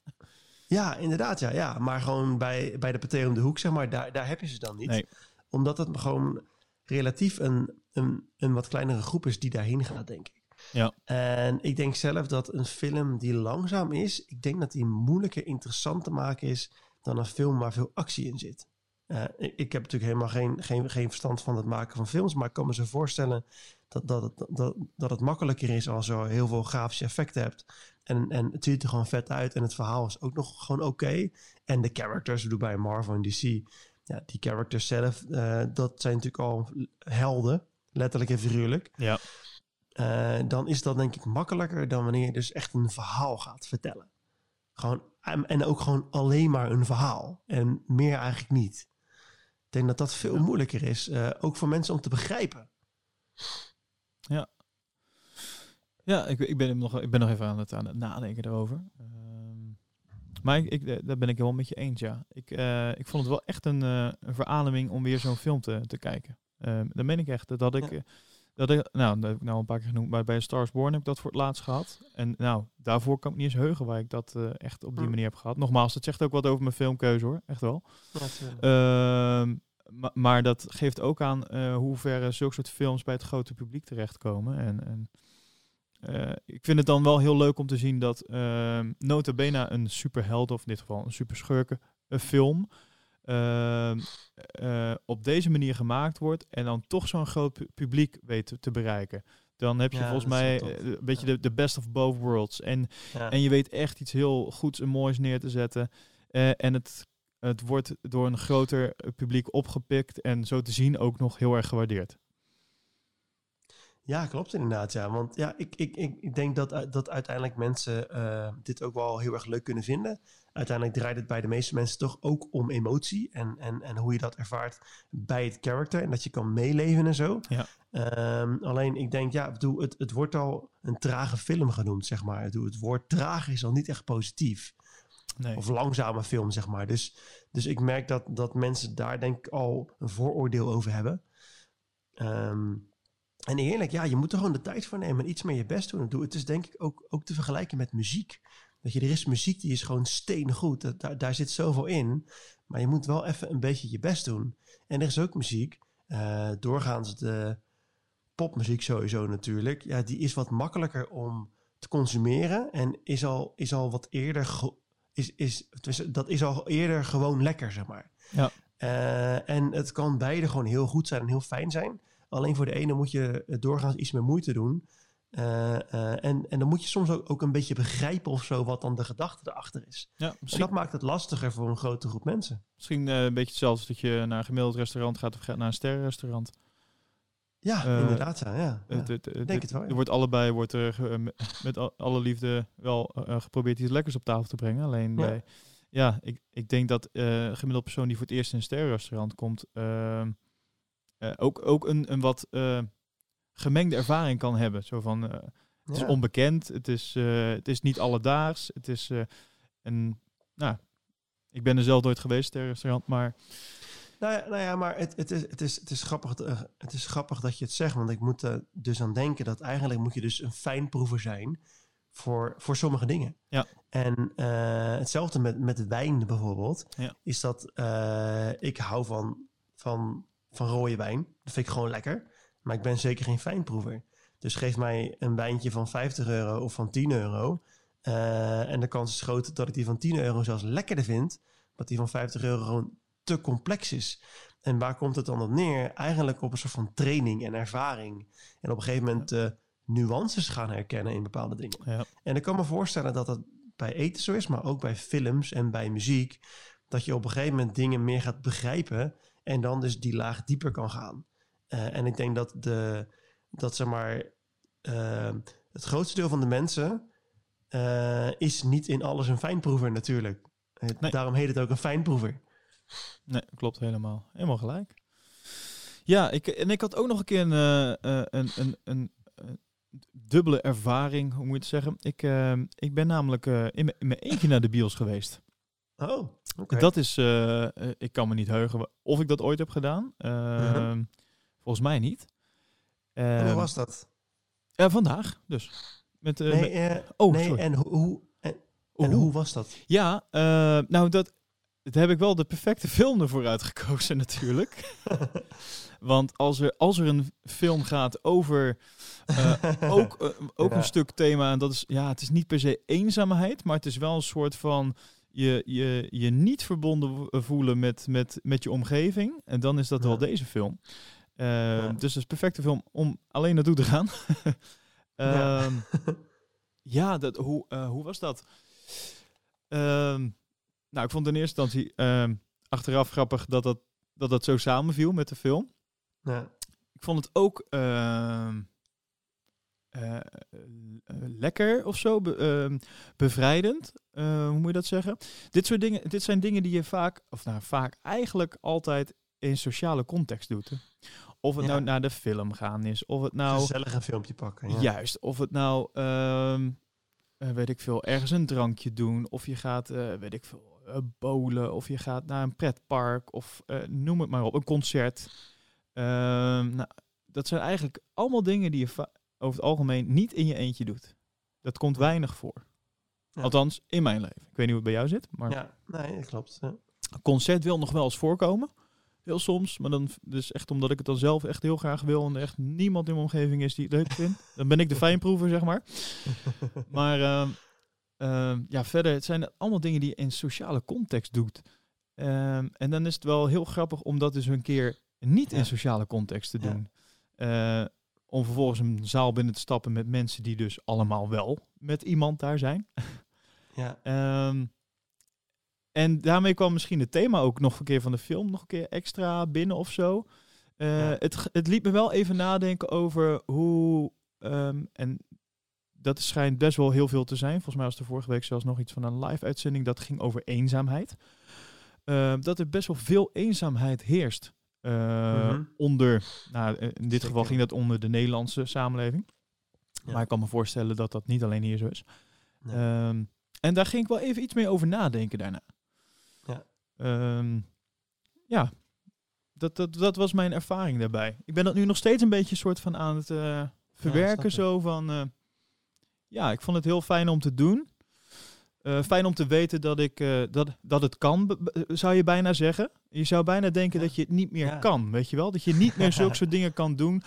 Ja, inderdaad, ja, ja. Maar gewoon bij, bij de paté om de hoek, zeg maar, daar, daar heb je ze dan niet. Nee. Omdat het gewoon relatief een, een, een wat kleinere groep is die daarheen gaat, denk ik. Ja. En ik denk zelf dat een film die langzaam is, ik denk dat die moeilijker interessant te maken is dan een film waar veel actie in zit. Uh, ik, ik, heb natuurlijk helemaal geen, geen, geen verstand van het maken van films, maar ik kan me zo voorstellen dat, dat, het, dat, dat het makkelijker is als je heel veel grafische effecten hebt. En, en het ziet er gewoon vet uit en het verhaal is ook nog gewoon oké. Okay. En de characters, we doen bij Marvel en DC, ja, die characters zelf, uh, dat zijn natuurlijk al helden, letterlijk en figuurlijk. Ja. Uh, dan is dat denk ik makkelijker dan wanneer je dus echt een verhaal gaat vertellen. Gewoon, en ook gewoon alleen maar een verhaal. En meer eigenlijk niet denk dat dat veel moeilijker is. eh, ook voor mensen om te begrijpen. Ja, ik, ik, ben, nog, ik ben nog even aan het, aan het nadenken erover. Ehm, maar ik, ik, eh, daar ben ik wel met je eens, ja. Ik, eh, ik vond het wel echt een, een verademing om weer zo'n film te, te kijken. Ehm dat meen ik echt. Dat had ik, Ja. Eh, dat ik, nou, dat heb ik nou een paar keer genoemd, maar bij Stars Born heb ik dat voor het laatst gehad. En nou, daarvoor kan ik niet eens heugen waar ik dat eh, echt op die manier heb gehad. Nogmaals, dat zegt ook wat over mijn filmkeuze hoor, echt wel. Ja. Ehm, ma- maar dat geeft ook aan eh hoe ver zulke soort films bij het grote publiek terechtkomen. En, en eh, ik vind het dan wel heel leuk om te zien dat ehm nota bene een superheld, of in dit geval een superschurken, een film, ehm, eh, op deze manier gemaakt wordt en dan toch zo'n groot pu- publiek weet te, te bereiken. Dan heb je Ja, volgens mij eh, een beetje de, de best of both worlds. En ja. en je weet echt iets heel goeds en moois neer te zetten. Eh, en het, het wordt door een groter eh, publiek opgepikt en zo te zien ook nog heel erg gewaardeerd. Ja, klopt inderdaad. Ja. Want ja, ik, ik, ik, ik denk dat, dat uiteindelijk mensen eh, dit ook wel heel erg leuk kunnen vinden. Uiteindelijk draait het bij de meeste mensen toch ook om emotie en, en, en hoe je dat ervaart bij het character en dat je kan meeleven en zo. Ja. Ehm, alleen ik denk, ja, bedoel, het, het wordt al een trage film genoemd, zeg maar. Bedoel, Het woord traag is al niet echt positief. Nee. Of langzame film, zeg maar. Dus, dus ik merk dat, dat mensen daar denk ik al een vooroordeel over hebben. Ehm, en eerlijk, ja, je moet er gewoon de tijd voor nemen en iets meer je best doen. Doe- Het is denk ik ook, ook te vergelijken met muziek. Weet je, er is muziek die is gewoon steengoed. Dat- Daar, daar zit zoveel in. Maar je moet wel even een beetje je best doen. En er is ook muziek. eh, doorgaans de popmuziek sowieso natuurlijk. Ja, die is wat makkelijker om te consumeren. En is al, is al wat eerder... is, is, dat is al eerder gewoon lekker, zeg maar. Ja. Eh, en het kan beide gewoon heel goed zijn en heel fijn zijn. Alleen voor de ene moet je doorgaans iets meer moeite doen. Eh, eh, en, en dan moet je soms ook, ook een beetje begrijpen of zo wat dan de gedachte erachter is. Ja, En misschien, dat maakt het lastiger voor een grote groep mensen. misschien eh, een beetje hetzelfde als dat je naar een gemiddeld restaurant gaat of gaat naar een sterrenrestaurant. Ja, inderdaad. Ja, ja. Het- het- het- denk het wel, ja. Er wordt allebei wordt er met- met al- alle liefde wel geprobeerd iets lekkers op tafel te brengen. Alleen Ja. bij, ja, ik, ik denk dat een gemiddeld persoon die voor het eerst in een sterrenrestaurant komt, ehm, eh, ook, ook een, een wat eh, gemengde ervaring kan hebben. Zo van, eh, het is onbekend, het is, eh, het is niet alledaags, het is eh, een, nou, ik ben er zelf nooit geweest, sterrenrestaurant, maar Nou ja, nou ja maar het, het, is, het, is, het, is grappig, eh, het is grappig dat je het zegt. Want ik moet er dus aan denken dat eigenlijk moet je dus een fijnproever zijn voor, voor sommige dingen. Ja. En eh, hetzelfde met, met wijn bijvoorbeeld. Ja. Is dat eh, ik hou van, van, van rode wijn. Dat vind ik gewoon lekker. Maar ik ben zeker geen fijnproever. Dus geef mij een wijntje van 50 euro of van 10 euro. eh, en de kans is groot dat ik die van 10 euro zelfs lekkerder vind. Dat die van 50 euro gewoon te complex is. En waar komt het dan op neer? Eigenlijk op een soort van training en ervaring. En op een gegeven moment eh, nuances gaan herkennen in bepaalde dingen. ja, En ik kan me voorstellen dat dat bij eten zo is, maar ook bij films en bij muziek. Dat je op een gegeven moment dingen meer gaat begrijpen en dan dus die laag dieper kan gaan. Eh, en ik denk dat, de, dat zeg maar, eh, het grootste deel van de mensen eh, is niet in alles een fijnproever natuurlijk. Nee. Daarom heet het ook een fijnproever. Nee, klopt helemaal. Helemaal gelijk. Ja, ik, en ik had ook nog een keer een, eh, een, een, een, dubbele ervaring, hoe moet je het zeggen. Ik, eh, ik ben namelijk in, mijn- in mijn eentje naar de bios geweest. Oh, oké. Dat is, eh, eh, ik kan me niet heugen of ik dat ooit heb gedaan. Eh, Mhm. Volgens mij niet. Hoe was dat? eh, vandaag dus. Met, eh, Nee, met- oh, nee sorry. en, hoe, en, hoe was dat? Ja, nou dat, dat heb ik wel de perfecte film ervoor uitgekozen natuurlijk. Want als er, als er een film gaat over ook, ook Ja. een stuk thema, en dat is, ja, het is niet per se eenzaamheid, maar het is wel een soort van je, je, je niet verbonden wo- voelen met, met, met je omgeving. En dan is dat Ja. wel deze film. Eh, Ja. Dus het is een perfecte film om alleen naartoe te gaan. Ja. Ehm, ja, dat, hoe, eh, hoe was dat? Ehm, nou, ik vond in eerste instantie ehm, achteraf grappig dat dat, dat dat zo samenviel met de film. Ja. Ik vond het ook eh, eh, lekker of zo, be- ehm, bevrijdend. Eh, hoe moet je dat zeggen? Dit soort dingen, dit zijn dingen die je vaak, of nou vaak eigenlijk altijd in sociale context doet. hè. Of het Ja. nou naar de film gaan is, of het nou Gezellig een filmpje pakken. Ja. juist, of het nou ehm, eh, weet ik veel, ergens een drankje doen, of je gaat weet ik veel, bowlen, of je gaat naar een pretpark, of noem het maar op, een concert. Ehm, nou, dat zijn eigenlijk allemaal dingen die je over het algemeen niet in je eentje doet. Dat komt weinig voor. Ja. Althans, in mijn leven. Ik weet niet hoe het bij jou zit, maar Ja, nee, dat klopt. Ja. concert wil nog wel eens voorkomen. Heel soms, maar dan dus echt omdat ik het dan zelf echt heel graag wil en er echt niemand in mijn omgeving is die het leuk vindt. Dan ben ik de fijnproever, zeg maar. Maar ehm, ehm, ja, verder, het zijn allemaal dingen die je in sociale context doet. Ehm, en dan is het wel heel grappig om dat dus een keer niet Ja. in sociale context te doen. Om vervolgens een zaal binnen te stappen met mensen die dus allemaal wel met iemand daar zijn. ja. Ehm, en daarmee kwam misschien het thema ook nog een keer van de film nog een keer extra binnen of zo. Eh, Ja. het, het liet me wel even nadenken over hoe, ehm, en dat schijnt best wel heel veel te zijn. Volgens mij was er vorige week zelfs nog iets van een live uitzending dat ging over eenzaamheid. Ehm, dat er best wel veel eenzaamheid heerst. Eh, Mhm. Onder, nou, in dit geval ging dat onder de Nederlandse samenleving. Ja. Maar ik kan me voorstellen dat dat niet alleen hier zo is. Nee. Ehm, en daar ging ik wel even iets meer over nadenken daarna. Ja. Ehm, ja, dat, dat, dat was mijn ervaring daarbij. Ik ben dat nu nog steeds een beetje soort van aan het eh, verwerken. zo van, eh, ja, ik vond het heel fijn om te doen. Eh, fijn om te weten dat, ik, eh, dat, dat het kan, zou je bijna zeggen. Je zou bijna denken Ja. dat je het niet meer Ja. kan, weet je wel? Dat je niet meer zulke soort dingen kan doen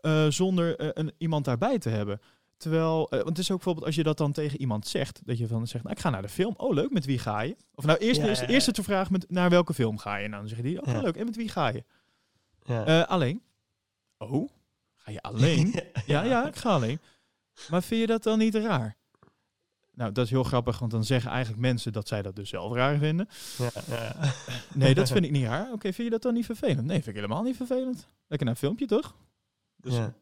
eh, zonder een, iemand daarbij te hebben. Terwijl, want het is ook bijvoorbeeld als je dat dan tegen iemand zegt, dat je van zegt, nou, ik ga naar de film. Oh, leuk, met wie ga je? Of nou, eerst Ja, is ja, de vragen met naar welke film ga je? Nou, dan zeggen die, oh, leuk, en met wie ga je? ja. Alleen. Oh, ga je alleen? ja, ja, ik ga alleen. Maar vind je dat dan niet raar? Nou, dat is heel grappig, want dan zeggen eigenlijk mensen dat zij dat dus zelf raar vinden. Ja, ja. Nee, dat vind ik niet raar. Oké, vind je dat dan niet vervelend? Nee, vind ik helemaal niet vervelend. Lekker naar een filmpje, toch? Dus Ja.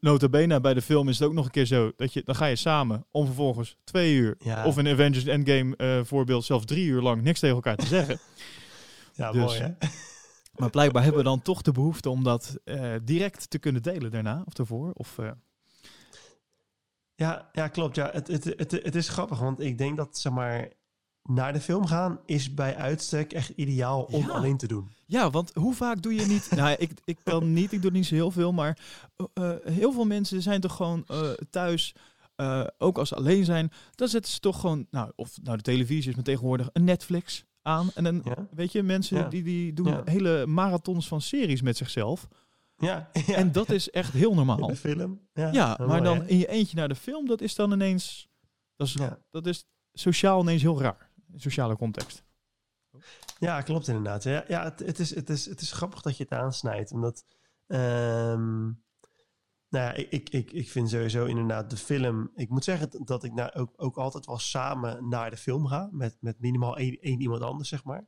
Nota bene, bij de film is het ook nog een keer zo dat je dan ga je samen om vervolgens twee uur Ja. of in Avengers Endgame eh, voorbeeld zelfs drie uur lang niks tegen elkaar te zeggen. Ja, Dus, mooi hè? maar blijkbaar hebben we dan toch de behoefte om dat eh, direct te kunnen delen daarna of daarvoor. Of, eh, Ja, ja klopt. Ja. Het, het, het, het is grappig, want ik denk dat zeg maar, naar de film gaan is bij uitstek echt ideaal om Ja. alleen te doen. ja, want hoe vaak doe je niet... nou, ik, ik kan niet, ik doe niet zo heel veel, maar eh, eh, heel veel mensen zijn toch gewoon eh, thuis... ook als ze alleen zijn, dan zetten ze toch gewoon, nou, of nou de televisie is maar tegenwoordig een Netflix aan. En dan, Ja, weet je, mensen Ja. die, die doen hele marathons van series met zichzelf. Ja, ja. En dat is echt heel in normaal. de film. Ja, Ja, mooi, maar dan hè? in je eentje naar de film, dat is dan ineens, dat is, Ja. dat is sociaal ineens heel raar. In sociale context. Ja, klopt inderdaad. Ja, ja het, het, is, het, is, het is grappig dat je het aansnijdt. Omdat, ehm, nou ja, ik, ik, ik, ik vind sowieso inderdaad de film... Ik moet zeggen dat ik nou ook, ook altijd wel samen naar de film ga. Met, met minimaal één, één iemand anders, zeg maar.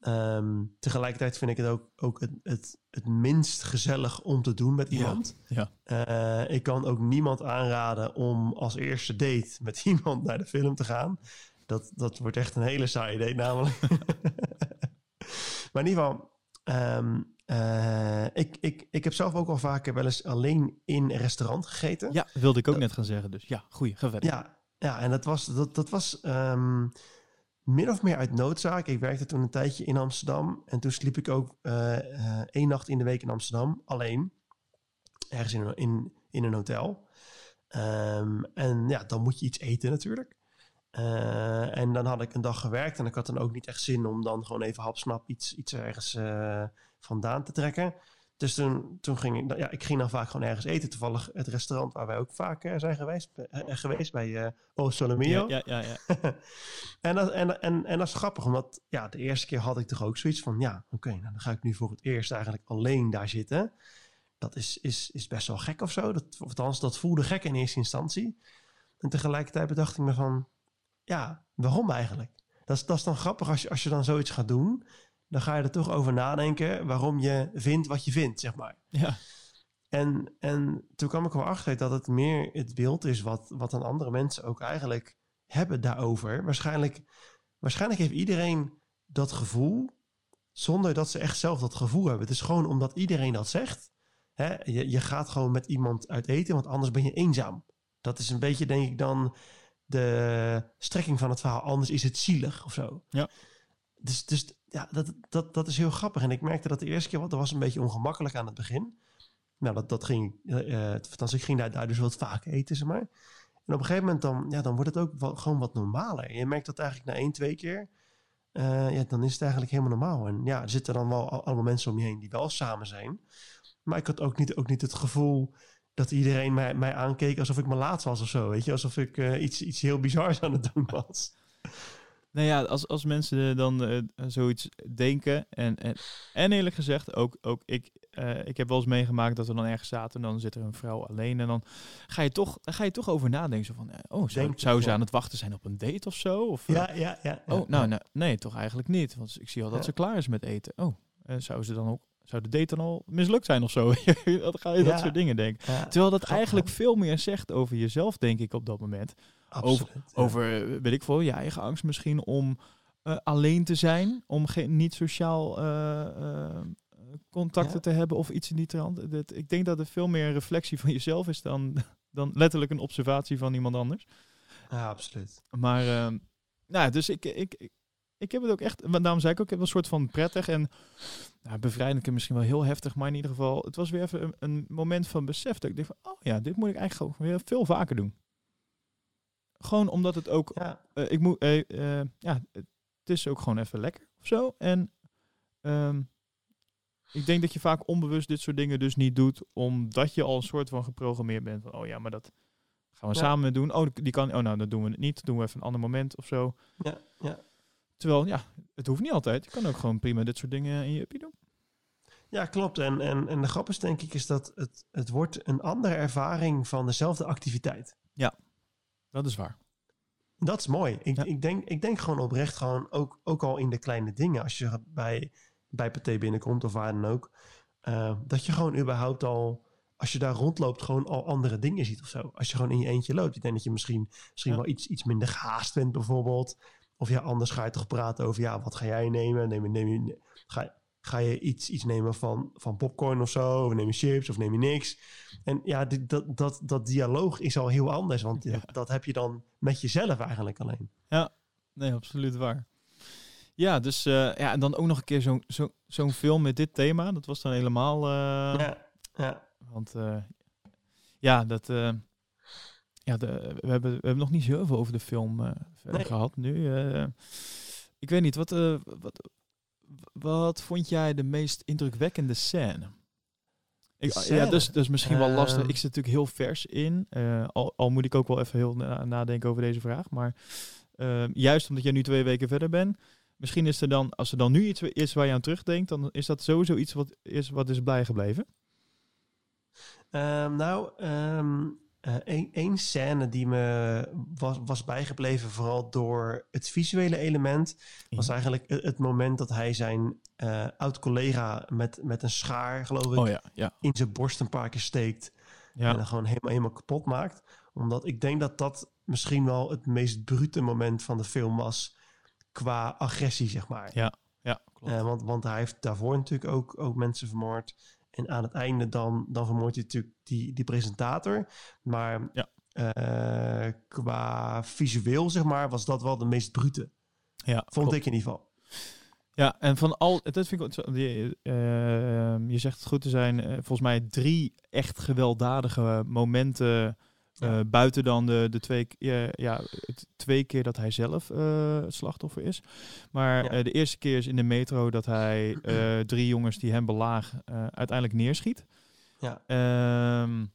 Ehm, tegelijkertijd vind ik het ook, ook het, het, het minst gezellig om te doen met iemand. ja. Eh, ik kan ook niemand aanraden om als eerste date met iemand naar de film te gaan. Dat, dat wordt echt een hele saaie date namelijk. maar in ieder geval, ehm, eh, ik, ik, ik heb zelf ook al vaker wel eens alleen in een restaurant gegeten. Ja, wilde ik ook net gaan zeggen. Dus ja, goeie, ga verder. Ja, ja en dat was, dat, dat was ehm, min of meer uit noodzaak. Ik werkte toen een tijdje in Amsterdam. En toen sliep ik ook eh, eh, één nacht in de week in Amsterdam. Alleen. Ergens in, een- in, in een hotel. Ehm, en ja, dan moet je iets eten natuurlijk. Eh, en dan had ik een dag gewerkt. En ik had dan ook niet echt zin om dan gewoon even hapsnap iets, iets ergens vandaan te trekken. Dus toen, toen ging ik, ja, ik ging dan vaak gewoon ergens eten. Toevallig het restaurant waar wij ook vaak eh, zijn geweest, eh, eh, geweest bij eh O Solomio. ja, ja, ja. en, dat, en, en, en dat is grappig, omdat ja, de eerste keer had ik toch ook zoiets van... ja, oké, nou, dan ga ik nu voor het eerst eigenlijk alleen daar zitten. Dat is, is, is best wel gek of zo. Dat, of althans, dat voelde gek in eerste instantie. En tegelijkertijd bedacht ik me van... ja, waarom eigenlijk? Dat is, dat is dan grappig als je, als je dan zoiets gaat doen... dan ga je er toch over nadenken waarom je vindt wat je vindt, zeg maar. ja. En, en toen kwam ik wel achter dat het meer het beeld is wat, wat dan andere mensen ook eigenlijk hebben daarover. Waarschijnlijk, waarschijnlijk heeft iedereen dat gevoel zonder dat ze echt zelf dat gevoel hebben. Het is gewoon omdat iedereen dat zegt. Hè? Je, je gaat gewoon met iemand uit eten, want anders ben je eenzaam. Dat is een beetje, denk ik, dan de strekking van het verhaal. Anders is het zielig of zo. Ja. Dus, dus ja, dat, dat, dat is heel grappig. En ik merkte dat de eerste keer, want dat was een beetje ongemakkelijk aan het begin. Nou, dat, dat ging, uh, ik ging daar, dus wat vaak eten, zeg maar. En op een gegeven moment dan, ja, dan wordt het ook gewoon wat normaler. Je merkt dat eigenlijk na één, twee keer, uh, ja, dan is het eigenlijk helemaal normaal. En ja, er zitten dan wel allemaal mensen om je heen die wel samen zijn. Maar ik had ook niet, ook niet het gevoel dat iedereen mij, mij aankeek alsof ik me laat was of zo. Weet je, alsof ik iets, iets heel bizars aan het doen was. Nou ja, als, als mensen dan uh, zoiets denken. En, en, en eerlijk gezegd, ook, ook ik, uh, ik heb wel eens meegemaakt dat we dan ergens zaten. En dan zit er een vrouw alleen. En dan ga je toch, ga je toch over nadenken. Zo van, oh, zou, zou ze aan het wachten zijn op een date of zo? Of, ja, ja, ja, Oh, nou, nou, nee, toch eigenlijk niet. Want ik zie al dat ja. ze klaar is met eten. Oh, zou ze dan ook zou de date dan al mislukt zijn of zo? dan ga je dat soort dingen denken. Terwijl dat eigenlijk veel meer zegt over jezelf, denk ik, op dat moment. Absoluut, over, over, weet ik veel, je eigen angst misschien om uh, alleen te zijn, om geen niet sociaal uh, uh, contacten ja. te hebben of iets in die trant. Dat, ik denk dat het veel meer een reflectie van jezelf is dan, dan letterlijk een observatie van iemand anders. Ja, absoluut. Maar, nou, dus ik, ik, ik heb het ook echt, daarom zei ik ook, ik heb een soort van prettig en nou, bevrijdend en misschien wel heel heftig, maar in ieder geval, het was weer even een, een moment van besef dat ik dacht van, oh ja, dit moet ik eigenlijk gewoon weer veel vaker doen. Gewoon omdat het ook, ja. Uh, ik moet, uh, uh, ja, het is ook gewoon even lekker of zo. En um, ik denk dat je vaak onbewust dit soort dingen dus niet doet, omdat je al een soort van geprogrammeerd bent van, oh ja, maar dat gaan we ja. samen doen. Oh, die kan, oh nou, dan doen we het niet, doen we even een ander moment of zo. Ja, ja. Terwijl, ja, het hoeft niet altijd. Je kan ook gewoon prima dit soort dingen in je uppie doen. Ja, klopt. En, en, en de grap is denk ik is dat het, het wordt een andere ervaring van dezelfde activiteit. Ja, dat is waar. Dat is mooi. Ik, ja. ik, denk, ik denk gewoon oprecht, gewoon ook, ook al in de kleine dingen, als je bij, bij Pathé binnenkomt of waar dan ook, uh, dat je gewoon überhaupt al, als je daar rondloopt, gewoon al andere dingen ziet of zo. Als je gewoon in je eentje loopt. Ik denk dat je misschien, misschien ja. wel iets, iets minder gehaast bent bijvoorbeeld. Of ja, anders ga je toch praten over, ja, wat ga jij nemen? Neem, neem je, ga, ga je iets, iets nemen van, van popcorn of zo? Of neem je chips of neem je niks? En ja, dat, dat, dat dialoog is al heel anders. Want ja. dat heb je dan met jezelf eigenlijk alleen. Ja, nee, absoluut waar. Ja, dus uh, ja, en dan ook nog een keer zo'n zo, zo'n film met dit thema. Dat was dan helemaal... Uh, ja, ja. Want uh, ja, dat... ja, de, we, hebben, we hebben nog niet zoveel over de film nee. gehad nu. ik weet niet, wat, wat, wat vond jij de meest indrukwekkende scène? Ik, ja, dus, dus misschien wel lastig. Ik zit natuurlijk heel vers in. Uh, al, al, moet ik ook wel even heel na nadenken over deze vraag. Maar uh, juist omdat jij nu twee weken verder bent. Misschien is er dan, als er dan nu iets is waar je aan terugdenkt, dan is dat sowieso iets wat is, wat is bijgebleven. Um, nou, um, Eén uh, scène die me was, was bijgebleven, vooral door het visuele element, was eigenlijk het, het moment dat hij zijn uh, oud-collega met, met een schaar, geloof ik, oh, ja, ja. in zijn borst een paar keer steekt. Ja. En dan gewoon helemaal, helemaal kapot maakt. Omdat ik denk dat dat misschien wel het meest brute moment van de film was qua agressie, zeg maar. Ja, ja klopt. Uh, want, want hij heeft daarvoor natuurlijk ook, ook mensen vermoord. En aan het einde dan, dan vermoordt hij natuurlijk die, die presentator. Maar ja. uh, qua visueel, zeg maar, was dat wel de meest brute. Ja, Vond klopt. ik in ieder geval. Ja, en van al, dat vind ik, je, uh, je zegt het goed te zijn, uh, volgens mij drie echt gewelddadige momenten ja. Uh, buiten dan de, de twee, uh, ja, het twee keer dat hij zelf uh, het slachtoffer is. Maar ja. de eerste keer is in de metro dat hij drie jongens die hem belagen uiteindelijk neerschiet. Ja. Um,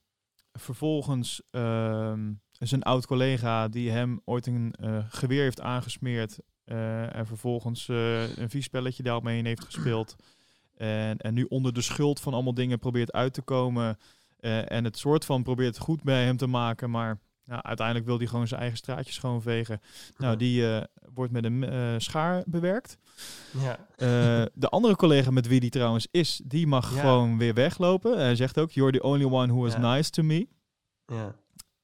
vervolgens um, zijn oud collega die hem ooit een geweer heeft aangesmeerd. en vervolgens een vies spelletje daarmee in heeft gespeeld. En, en nu onder de schuld van allemaal dingen probeert uit te komen. Uh, en het soort van probeert goed bij hem te maken, maar nou, uiteindelijk wil hij gewoon zijn eigen straatje schoonvegen. Nou, die uh, wordt met een uh, schaar bewerkt. Ja. de andere collega met wie die trouwens is, die mag ja. gewoon weer weglopen. Hij zegt ook, you're the only one who was ja. nice to me. Ja.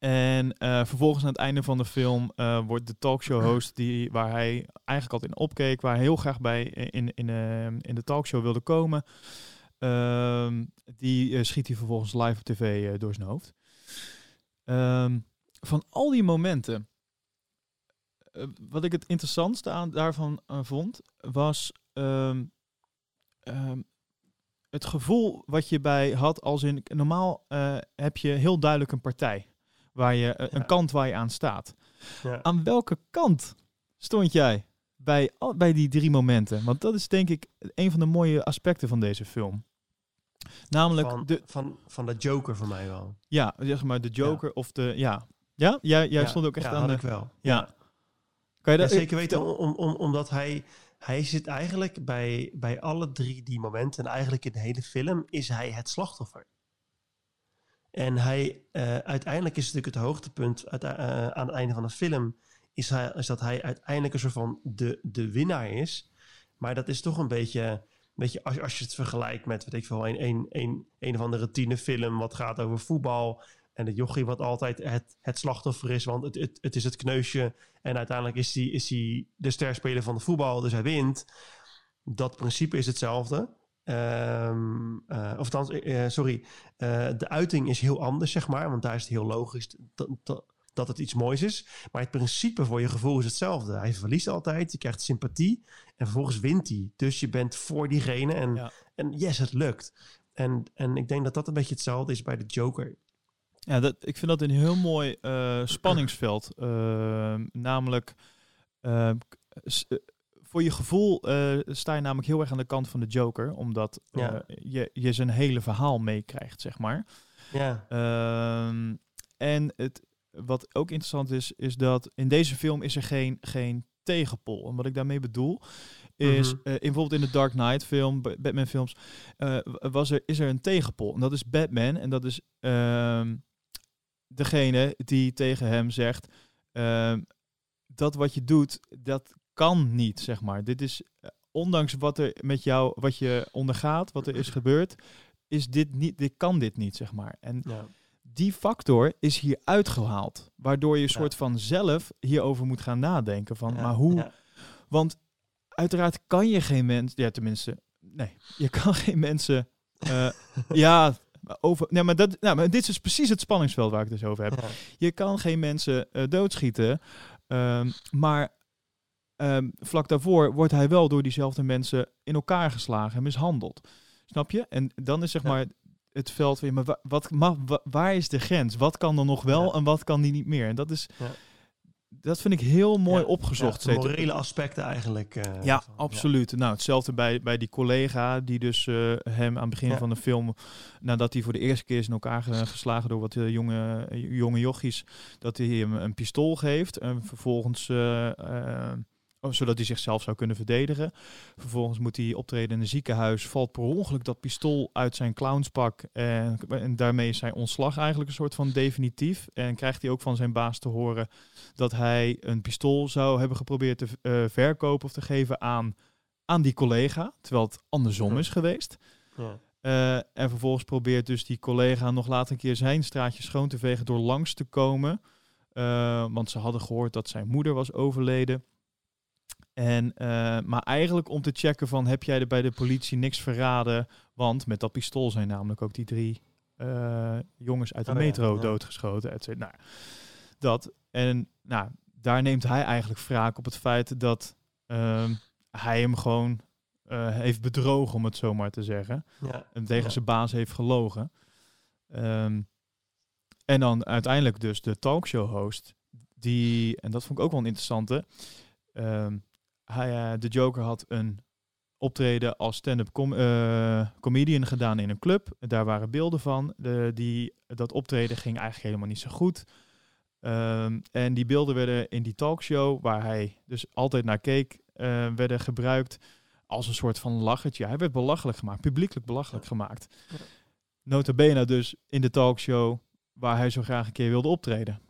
En eh, vervolgens aan het einde van de film eh, wordt de talkshow host die, waar hij eigenlijk altijd in opkeek, waar hij heel graag bij in, in, eh, in de talkshow wilde komen, ehm, die eh, schiet hij vervolgens live op tv eh, door zijn hoofd. Ehm, van al die momenten, eh, wat ik het interessantste aan daarvan vond, was ehm, het gevoel wat je bij had als in normaal heb je heel duidelijk een partij waar je een Ja. kant waar je aan staat. Ja. Aan welke kant stond jij bij, bij die drie momenten? Want dat is denk ik een van de mooie aspecten van deze film. Namelijk Van, de, van, van de Joker voor mij wel. ja, zeg maar de Joker of de, ja. Ja, jij, jij Ja, stond ook echt aan de, ik wel. ja. Kan je Ja, dat zeker weten, om, om, om- omdat hij, hij zit eigenlijk bij, bij alle drie die momenten, en eigenlijk in de hele film, is hij het slachtoffer. En hij, eh, uiteindelijk is het natuurlijk het hoogtepunt uit, eh, aan het einde van de film, is, hij, is dat hij uiteindelijk een soort van de, de winnaar is. Maar dat is toch een beetje, weet je, als, als je het vergelijkt met, weet ik veel, een, een, een, een of andere tienerfilm wat gaat over voetbal. En de jochie wat altijd het, het slachtoffer is, want het, het, het is het kneusje en uiteindelijk is hij, is de sterspeler van de voetbal, dus hij wint. Dat principe is hetzelfde. Eh, of althans, eh, sorry, eh, de uiting is heel anders, zeg maar. Want daar is het heel logisch dat, dat het iets moois is. Maar het principe voor je gevoel is hetzelfde. Hij verliest altijd, je krijgt sympathie en vervolgens wint hij. Dus je bent voor diegene en, Ja. en yes, het lukt. En, en ik denk dat dat een beetje hetzelfde is bij de Joker. Ja, dat, ik vind dat een heel mooi eh, spanningsveld. Ehm, namelijk, eh, voor je gevoel eh, sta je namelijk heel erg aan de kant van de Joker, omdat eh, Ja. je, je zijn hele verhaal meekrijgt, zeg maar. Ja, Ehm, en het, wat ook interessant is, is dat in deze film is er geen, geen tegenpol. En wat ik daarmee bedoel, is Mhm. eh, in, bijvoorbeeld in de Dark Knight film, Ba- Batman films, eh, was er, is er een tegenpol. En dat is Batman. En dat is ehm, degene die tegen hem zegt, ehm, dat wat je doet, dat kan niet, zeg maar. Dit is, eh, ondanks wat er met jou, wat je ondergaat, wat er is gebeurd, is dit niet, dit kan dit niet, zeg maar. En ja. Die factor is hier uitgehaald. Waardoor je soort van zelf hierover moet gaan nadenken. Van, maar hoe... Want uiteraard kan je geen mens... Ja, tenminste... Nee, je kan geen mensen... eh, ja, over... Nee, maar, dat, nou, maar dit is precies het spanningsveld waar ik het dus over heb. Ja. Je kan geen mensen eh, doodschieten. ehm, maar ehm, vlak daarvoor wordt hij wel door diezelfde mensen in elkaar geslagen en mishandeld. Snap je? En dan is zeg Ja. maar het veld weer, maar wa- wat, ma- wa- waar is de grens? Wat kan er nog wel Ja. en wat kan die niet meer? En dat is, Ja. dat vind ik heel mooi Ja, opgezocht. Ja, morele aspecten eigenlijk. eh, ja, van- absoluut. Nou, hetzelfde bij, bij die collega die dus eh, hem aan het begin van de film, nadat hij voor de eerste keer is in elkaar ge- geslagen door wat eh, jonge, jonge jochies, dat hij hem een pistool geeft en vervolgens, zodat hij zichzelf zou kunnen verdedigen. Vervolgens moet hij optreden in een ziekenhuis, valt per ongeluk dat pistool uit zijn clownspak en, en daarmee is zijn ontslag eigenlijk een soort van definitief. En krijgt hij ook van zijn baas te horen dat hij een pistool zou hebben geprobeerd te eh, verkopen of te geven aan, aan die collega, terwijl het andersom is geweest. Ja. Eh, en vervolgens probeert dus die collega nog later een keer zijn straatje schoon te vegen door langs te komen. Eh, want ze hadden gehoord dat zijn moeder was overleden. En, eh, maar eigenlijk om te checken van heb jij er bij de politie niks verraden? Want met dat pistool zijn namelijk ook die drie eh, jongens uit de Oh metro ja. doodgeschoten. Et cetera. Nou, dat. En nou, daar neemt hij eigenlijk wraak op het feit dat ehm, hij hem gewoon eh, heeft bedrogen, om het zo maar te zeggen. Ja. En tegen zijn baas heeft gelogen. Ehm, en dan uiteindelijk dus de talkshow-host. Die, en dat vond ik ook wel een interessante. ehm, hij, eh, de Joker had een optreden als stand-up com- eh, comedian gedaan in een club. Daar waren beelden van. De, die, dat optreden ging eigenlijk helemaal niet zo goed. Ehm, en die beelden werden in die talkshow, waar hij dus altijd naar keek, eh, werden gebruikt als een soort van lachertje. Hij werd belachelijk gemaakt, publiekelijk belachelijk gemaakt. Ja. Nota bene dus in de talkshow waar hij zo graag een keer wilde optreden.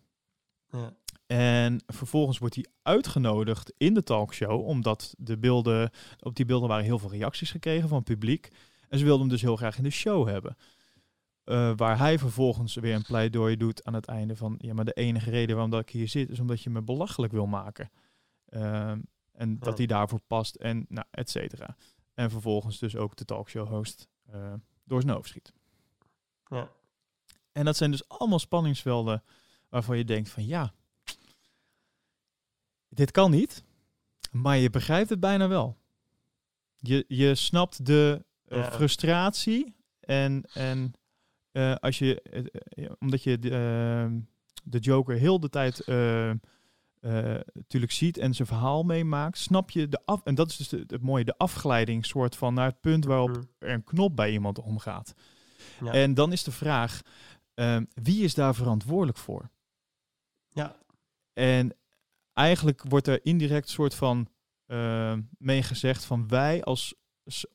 Ja. En vervolgens wordt hij uitgenodigd in de talkshow, omdat de beelden, op die beelden waren heel veel reacties gekregen van het publiek. En ze wilden hem dus heel graag in de show hebben. Eh, waar hij vervolgens weer een pleidooi doet aan het einde van... ja, maar de enige reden waarom dat ik hier zit... is omdat je me belachelijk wil maken. Ehm, en dat Ja. hij daarvoor past en nou, et cetera. En vervolgens dus ook de talkshow host eh, door zijn hoofd schiet. Ja. En dat zijn dus allemaal spanningsvelden waarvan je denkt van ja, dit kan niet, maar je begrijpt het bijna wel. Je, je snapt de eh, frustratie en, en eh, als je, eh, omdat je de, eh, de Joker heel de tijd natuurlijk ziet en zijn verhaal meemaakt, snap je de af, en dat is dus de- het mooie, de afgeleiding soort van naar het punt waarop Mm. er een knop bij iemand omgaat. Ja. En dan is de vraag, ehm, wie is daar verantwoordelijk voor? Ja. En eigenlijk wordt er indirect soort van ehm mee gezegd van wij als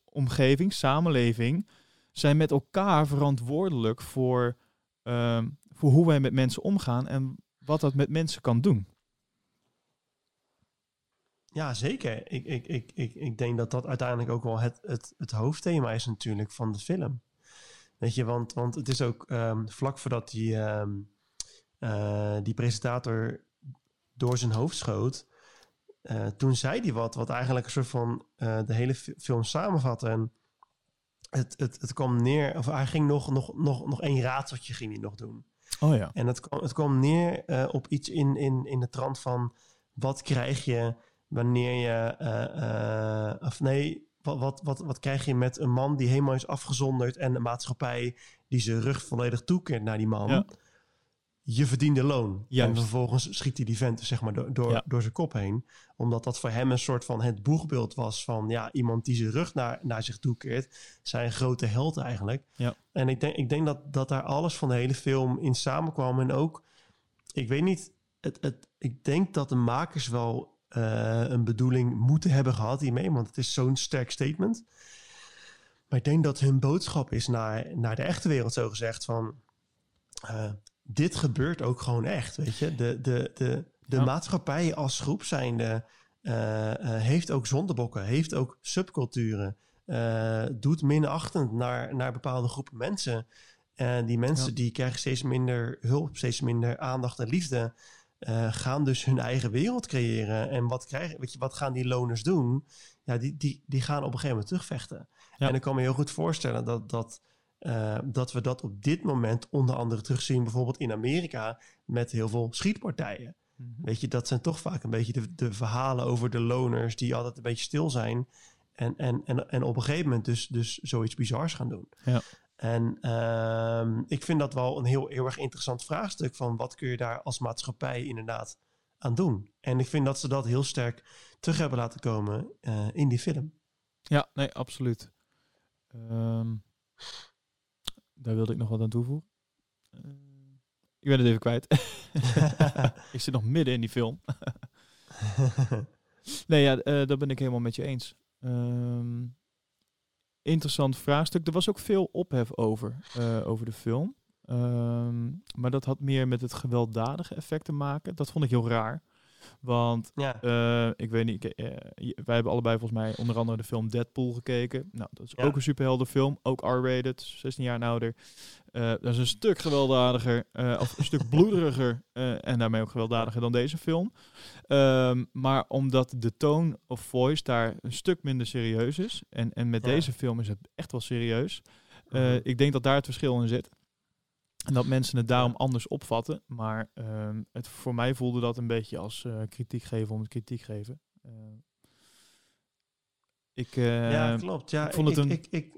omgeving, samenleving, zijn met elkaar verantwoordelijk voor, ehm, voor hoe wij met mensen omgaan en wat dat met mensen kan doen. Ja, zeker. Ik, ik, ik, ik, ik denk dat dat uiteindelijk ook wel het, het, het hoofdthema is natuurlijk van de film. Weet je, want, want het is ook ehm, vlak voordat die, ehm, eh, die presentator door zijn hoofd schoot, eh, toen zei hij wat, wat eigenlijk een soort van eh, de hele fi- film samenvatte. En het, het, het kwam neer, of hij ging nog, nog, nog, nog één raadseltje ging hij nog doen. Oh ja. En het kwam, het kwam neer eh, op iets in, in, in de trant van... wat krijg je wanneer je... of nee, wat, wat, wat, wat krijg je met een man die helemaal is afgezonderd... en de maatschappij die zijn rug volledig toekeert naar die man... Ja. Je verdiende loon. Juist. En vervolgens schiet hij die vent zeg maar door, door, Ja. door zijn kop heen. Omdat dat voor hem een soort van het boegbeeld was van... ja, iemand die zijn rug naar, naar zich toekeert. Zijn grote held eigenlijk. Ja. En ik denk, ik denk dat, dat daar alles van de hele film in samenkwam. En ook, ik weet niet, het, het, ik denk dat de makers wel eh, een bedoeling moeten hebben gehad hiermee. Want het is zo'n sterk statement. Maar ik denk dat hun boodschap is naar, naar de echte wereld zo gezegd van... eh, dit gebeurt ook gewoon echt, weet je. De, de, de, de Ja. maatschappij als groep zijnde eh, heeft ook zondebokken, heeft ook subculturen. eh, doet minachtend naar, naar bepaalde groepen mensen. En die mensen Ja. die krijgen steeds minder hulp, steeds minder aandacht en liefde. gaan dus hun eigen wereld creëren. En wat, krijgen, weet je, wat gaan die loners doen? Ja, die, die, die gaan op een gegeven moment terugvechten. Ja. En ik kan me heel goed voorstellen dat, dat, eh, dat we dat op dit moment onder andere terugzien, bijvoorbeeld in Amerika, met heel veel schietpartijen. Weet je, dat zijn toch vaak een beetje de, de verhalen over de loners die altijd een beetje stil zijn. En, en, en, en op een gegeven moment dus, dus zoiets bizars gaan doen. Ja. En ehm, ik vind dat wel een heel, heel erg interessant vraagstuk van wat kun je daar als maatschappij inderdaad aan doen. En ik vind dat ze dat heel sterk terug hebben laten komen eh, in die film. Ja, nee, absoluut. Ehm, daar wilde ik nog wat aan toevoegen. Eh, ik ben het even kwijt. ik zit nog midden in die film. Nee, ja, eh dat ben ik helemaal met je eens. Ehm, interessant vraagstuk. Er was ook veel ophef over, eh, over de film. Ehm, maar dat had meer met het gewelddadige effect te maken. Dat vond ik heel raar. Want ja, eh, ik weet niet, ik, eh, wij hebben allebei volgens mij onder andere de film Deadpool gekeken. Nou, dat is Ja. ook een superheldenfilm, ook R-rated, 16 jaar en ouder. Eh, dat is een stuk gewelddadiger, of een stuk bloederiger en daarmee ook gewelddadiger dan deze film. Ehm, maar omdat de tone of voice daar een stuk minder serieus is, en, en met Ja. deze film is het echt wel serieus. Mhm. Ik denk dat daar het verschil in zit. En dat mensen het daarom anders opvatten. Maar ehm, het, voor mij voelde dat een beetje als eh, kritiek geven om het kritiek geven. Eh, ik, eh, ja, klopt. Ja, ik vond het ik, een- ik, ik,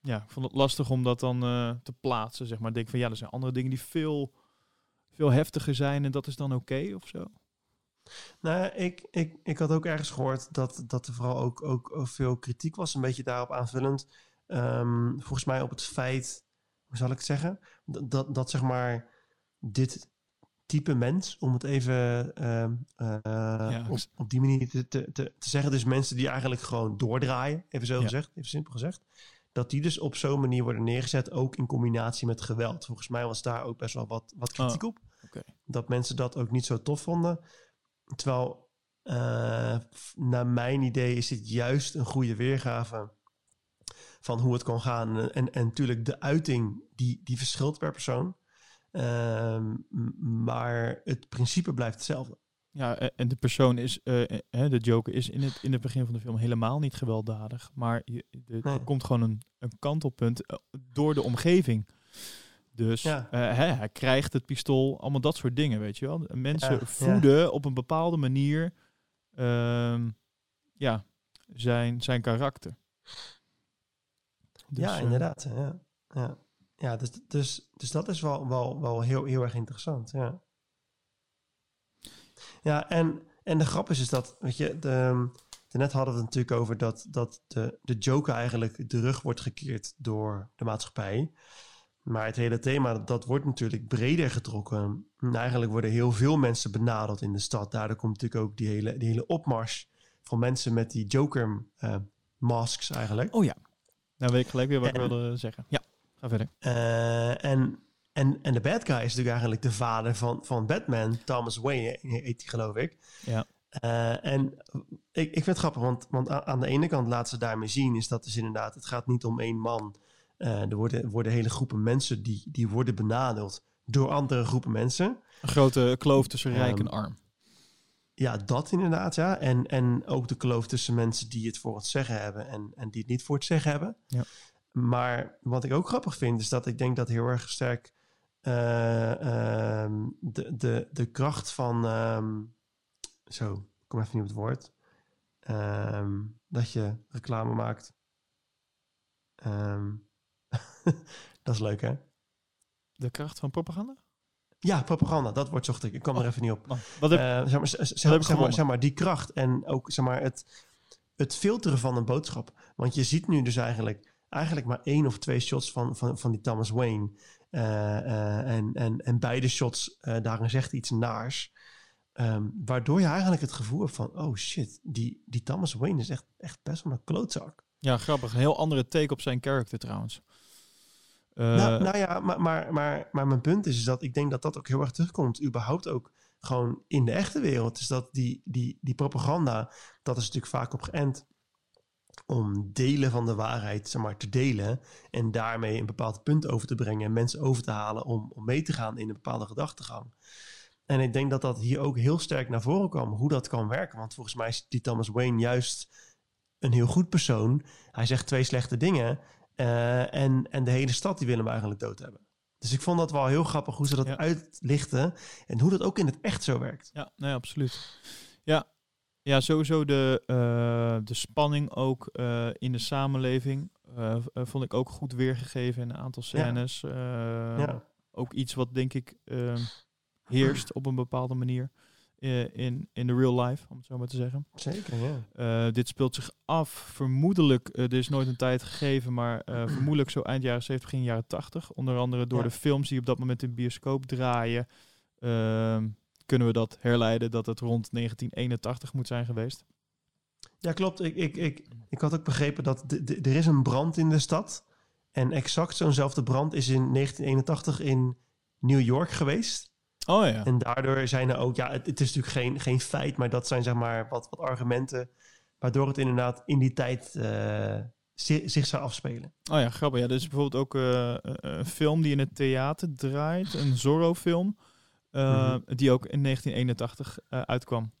ja, ik vond het lastig om dat dan te plaatsen. Zeg maar. Ik denk van ja, er zijn andere dingen die veel, veel heftiger zijn. En dat is dan oké of zo. Nou, ik, ik, ik had ook ergens gehoord dat, dat er vooral ook, ook veel kritiek was, een beetje daarop aanvullend. Ehm, volgens mij op het feit, hoe zal ik het zeggen, dat, dat, dat zeg maar dit type mens, om het even ehm, eh, op, op die manier te, te, te, zeggen, dus mensen die eigenlijk gewoon doordraaien, even zo Ja. gezegd, even simpel gezegd, dat die dus op zo'n manier worden neergezet, ook in combinatie met geweld. Volgens mij was daar ook best wel wat, wat kritiek op. Dat mensen dat ook niet zo tof vonden. Terwijl, eh, naar mijn idee, is dit juist een goede weergave van hoe het kon gaan. En, en natuurlijk de uiting, die, die verschilt per persoon. Ehm, maar het principe blijft hetzelfde. Ja, eh, en de persoon is, hè, de Joker is in het, in het begin van de film helemaal niet gewelddadig. Maar je, de- Nee. er komt gewoon een, een kantelpunt eh, door de omgeving. Dus Ja. eh, hè, hij krijgt het pistool, allemaal dat soort dingen, weet je wel. Mensen Ja, ja. voeden op een bepaalde manier ehm, ja, zijn, zijn karakter. Dus, ja, eh, inderdaad. Ja, ja. ja dus, dus, dus dat is wel, wel, wel heel, heel erg interessant. Ja, ja en, en de grap is, is dat, weet je, de, net hadden we het natuurlijk over dat, dat de, de Joker eigenlijk de rug wordt gekeerd door de maatschappij. Maar het hele thema, dat wordt natuurlijk breder getrokken. En eigenlijk worden heel veel mensen benadeeld in de stad. Daardoor komt natuurlijk ook die hele, die hele opmars van mensen met die Joker-masks eigenlijk. Oh ja, nou weet ik gelijk weer wat ik wilde zeggen. Ja, ga verder. Eh, en, en, en de bad guy is natuurlijk eigenlijk de vader van, van Batman. Thomas Wayne heet hij geloof ik. Ja. Eh, en ik, ik vind het grappig, want, want aan de ene kant laten ze daarmee zien... is dat dus inderdaad, het gaat niet om één man. Eh, er worden, worden hele groepen mensen die, die worden benadeeld door andere groepen mensen. Een grote kloof tussen rijk Ehm, en arm. Ja, dat inderdaad, ja. En, en ook de kloof tussen mensen die het voor het zeggen hebben en, en die het niet voor het zeggen hebben. Ja. Maar wat ik ook grappig vind, is dat ik denk dat heel erg sterk eh, ehm, de, de, de kracht van. ehm, zo, ik kom even niet op het woord. Ehm, dat je reclame maakt. Ehm, dat is leuk, hè? De kracht van propaganda? Ja, propaganda, dat woord zocht ik. Ik kwam er even niet op. Oh, wat heb, Eh, zeg, maar, zeg, zeg, zeg die kracht en ook zeg maar, het, het filteren van een boodschap. Want je ziet nu dus eigenlijk, eigenlijk maar één of twee shots van, van, van die Thomas Wayne. Eh, eh, en, en, en beide shots, eh, daarin zegt iets naars. Ehm, waardoor je eigenlijk het gevoel hebt van, oh shit, die, die Thomas Wayne is echt, echt best wel een klootzak. ja, grappig. Een heel andere take op zijn character trouwens. Eh, nou, nou ja, maar, maar, maar, maar mijn punt is, is dat ik denk dat dat ook heel erg terugkomt. Überhaupt ook gewoon in de echte wereld. Dus dat die, die, die propaganda, dat is natuurlijk vaak op geënt om delen van de waarheid zeg maar, te delen. En daarmee een bepaald punt over te brengen. En mensen over te halen om, om mee te gaan in een bepaalde gedachtegang. En ik denk dat dat hier ook heel sterk naar voren kwam. Hoe dat kan werken. Want volgens mij is die Thomas Wayne juist een heel goed persoon. Hij zegt twee slechte dingen. Eh, en, en de hele stad die willen hem eigenlijk dood hebben. Dus ik vond dat wel heel grappig hoe ze dat Ja. uitlichten. En hoe dat ook in het echt zo werkt. Ja, nee, absoluut. Ja, ja sowieso de, eh, de spanning ook eh, in de samenleving vond ik ook goed weergegeven in een aantal scènes. Ja. Ook iets wat denk ik heerst op een bepaalde manier in, in de real life, om het zo maar te zeggen. Zeker, ja. Eh, dit speelt zich af, vermoedelijk, eh, er is nooit een tijd gegeven, maar eh, vermoedelijk zo eind jaren 70, begin jaren 80. Onder andere door Ja. de films die op dat moment in de bioscoop draaien, ehm, kunnen we dat herleiden dat het rond 1981 moet zijn geweest. Ja, klopt. Ik, ik, ik, ik had ook begrepen dat er is een brand in de stad. En exact zo'nzelfde brand is in 1981 in New York geweest. Oh ja. En daardoor zijn er ook, ja, het, het is natuurlijk geen, geen feit, maar dat zijn zeg maar wat, wat argumenten waardoor het inderdaad in die tijd eh, zi- zich zou afspelen. Oh ja, grappig. Ja, er is bijvoorbeeld ook eh, een- een film die in het theater draait, een Zorro-film, eh, Mhm. die ook in 1981 eh, uitkwam.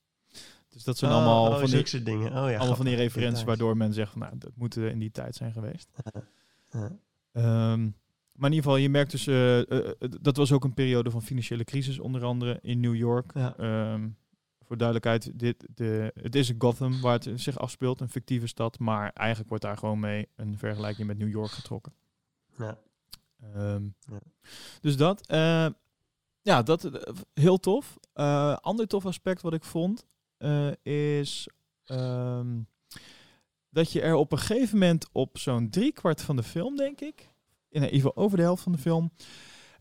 Dus dat zijn Oh, allemaal, oh, van, die, dingen. Oh ja, allemaal van die referenties waardoor men zegt van, nou, dat moet eh, in die tijd zijn geweest. Ja. Maar in ieder geval, je merkt dus, eh, eh, eh, dat was ook een periode van financiële crisis, onder andere in New York. Ja. Ehm, voor duidelijkheid, dit, de, het is Gotham waar het zich afspeelt, een fictieve stad, maar eigenlijk wordt daar gewoon mee een vergelijking met New York getrokken. Ja. Ehm, Ja. Dus dat, eh, ja, dat heel tof. Ander tof aspect wat ik vond is ehm, dat je er op een gegeven moment op zo'n driekwart van de film, denk ik, in ieder geval over de helft van de film,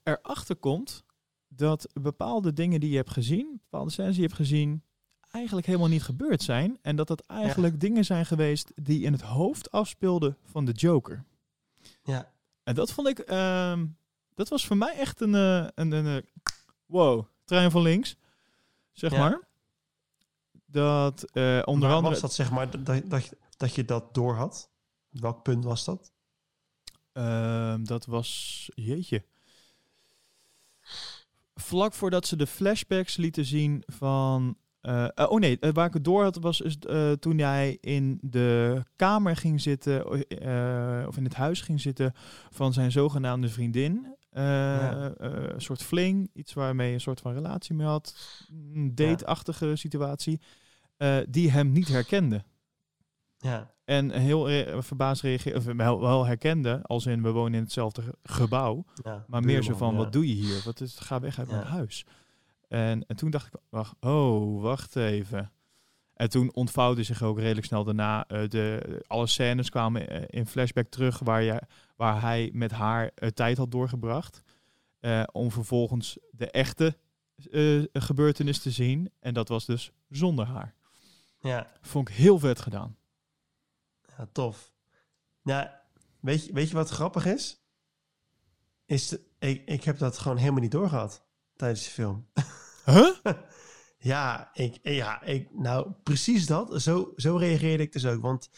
erachter komt dat bepaalde dingen die je hebt gezien, bepaalde scènes die je hebt gezien, eigenlijk helemaal niet gebeurd zijn. En dat dat eigenlijk dingen zijn geweest die in het hoofd afspeelden van de Joker. Ja. En dat vond ik, ehm, dat was voor mij echt een, eh, een, een, eh, wow, trein van links, zeg Ja. maar. Dat eh, onder andere, was dat zeg maar, dat, dat, dat, je- dat je dat door had? Welk punt was dat? Ehm, dat was, jeetje. Vlak voordat ze de flashbacks lieten zien van... eh, eh, oh nee, eh, waar ik het door had was is, toen jij in de kamer ging zitten... of in het huis ging zitten van zijn zogenaamde vriendin. Ja. een soort fling, iets waarmee je een soort van relatie mee had. Een date-achtige situatie. die hem niet herkende. Ja, En heel re- verbaasd reageerde, of wel, wel herkende, als in we wonen in hetzelfde ge- gebouw. ja. Maar meer zo van, ja. wat doe je hier? Wat is, ga weg uit Ja. mijn huis. En, en toen dacht ik, wacht, oh, wacht even. En toen ontvouwde zich ook redelijk snel daarna eh, de, alle scènes kwamen eh, in flashback terug waar, je, waar hij met haar eh, tijd had doorgebracht. om vervolgens de echte gebeurtenis te zien. En dat was dus zonder haar. Ja, Vond ik heel vet gedaan. Ja, tof. Ja, weet je, weet je wat grappig is? is de- ik, ik heb dat gewoon helemaal niet doorgehad tijdens de film. Huh? Ja, ik, ja ik, nou precies dat. Zo, zo reageerde ik dus ook. Want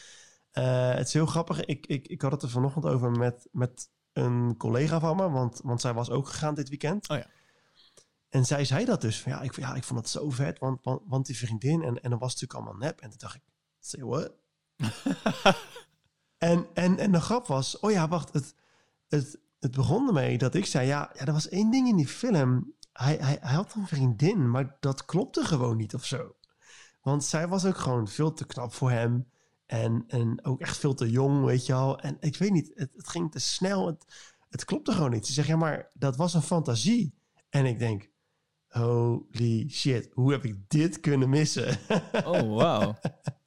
eh, het is heel grappig. Ik, ik, ik had het er vanochtend over met, met een collega van me. Want, want zij was ook gegaan dit weekend. Oh ja. En zij zei dat dus. Van, ja, ik, ja, ik vond het zo vet. Want, want, want die vriendin. En, en dan was natuurlijk allemaal nep. En toen dacht ik, say what? En, en, en de grap was, oh ja, wacht, het, het, het begon ermee dat ik zei, ja, ja, er was één ding in die film. Hij, hij, hij had een vriendin, maar dat klopte gewoon niet of zo. Want zij was ook gewoon veel te knap voor hem. En, en ook echt veel te jong, weet je wel. En ik weet niet, het, het ging te snel. Het, het klopte gewoon niet. Ze zegt, ja, maar dat was een fantasie. En ik denk, holy shit, hoe heb ik dit kunnen missen? Oh, wauw.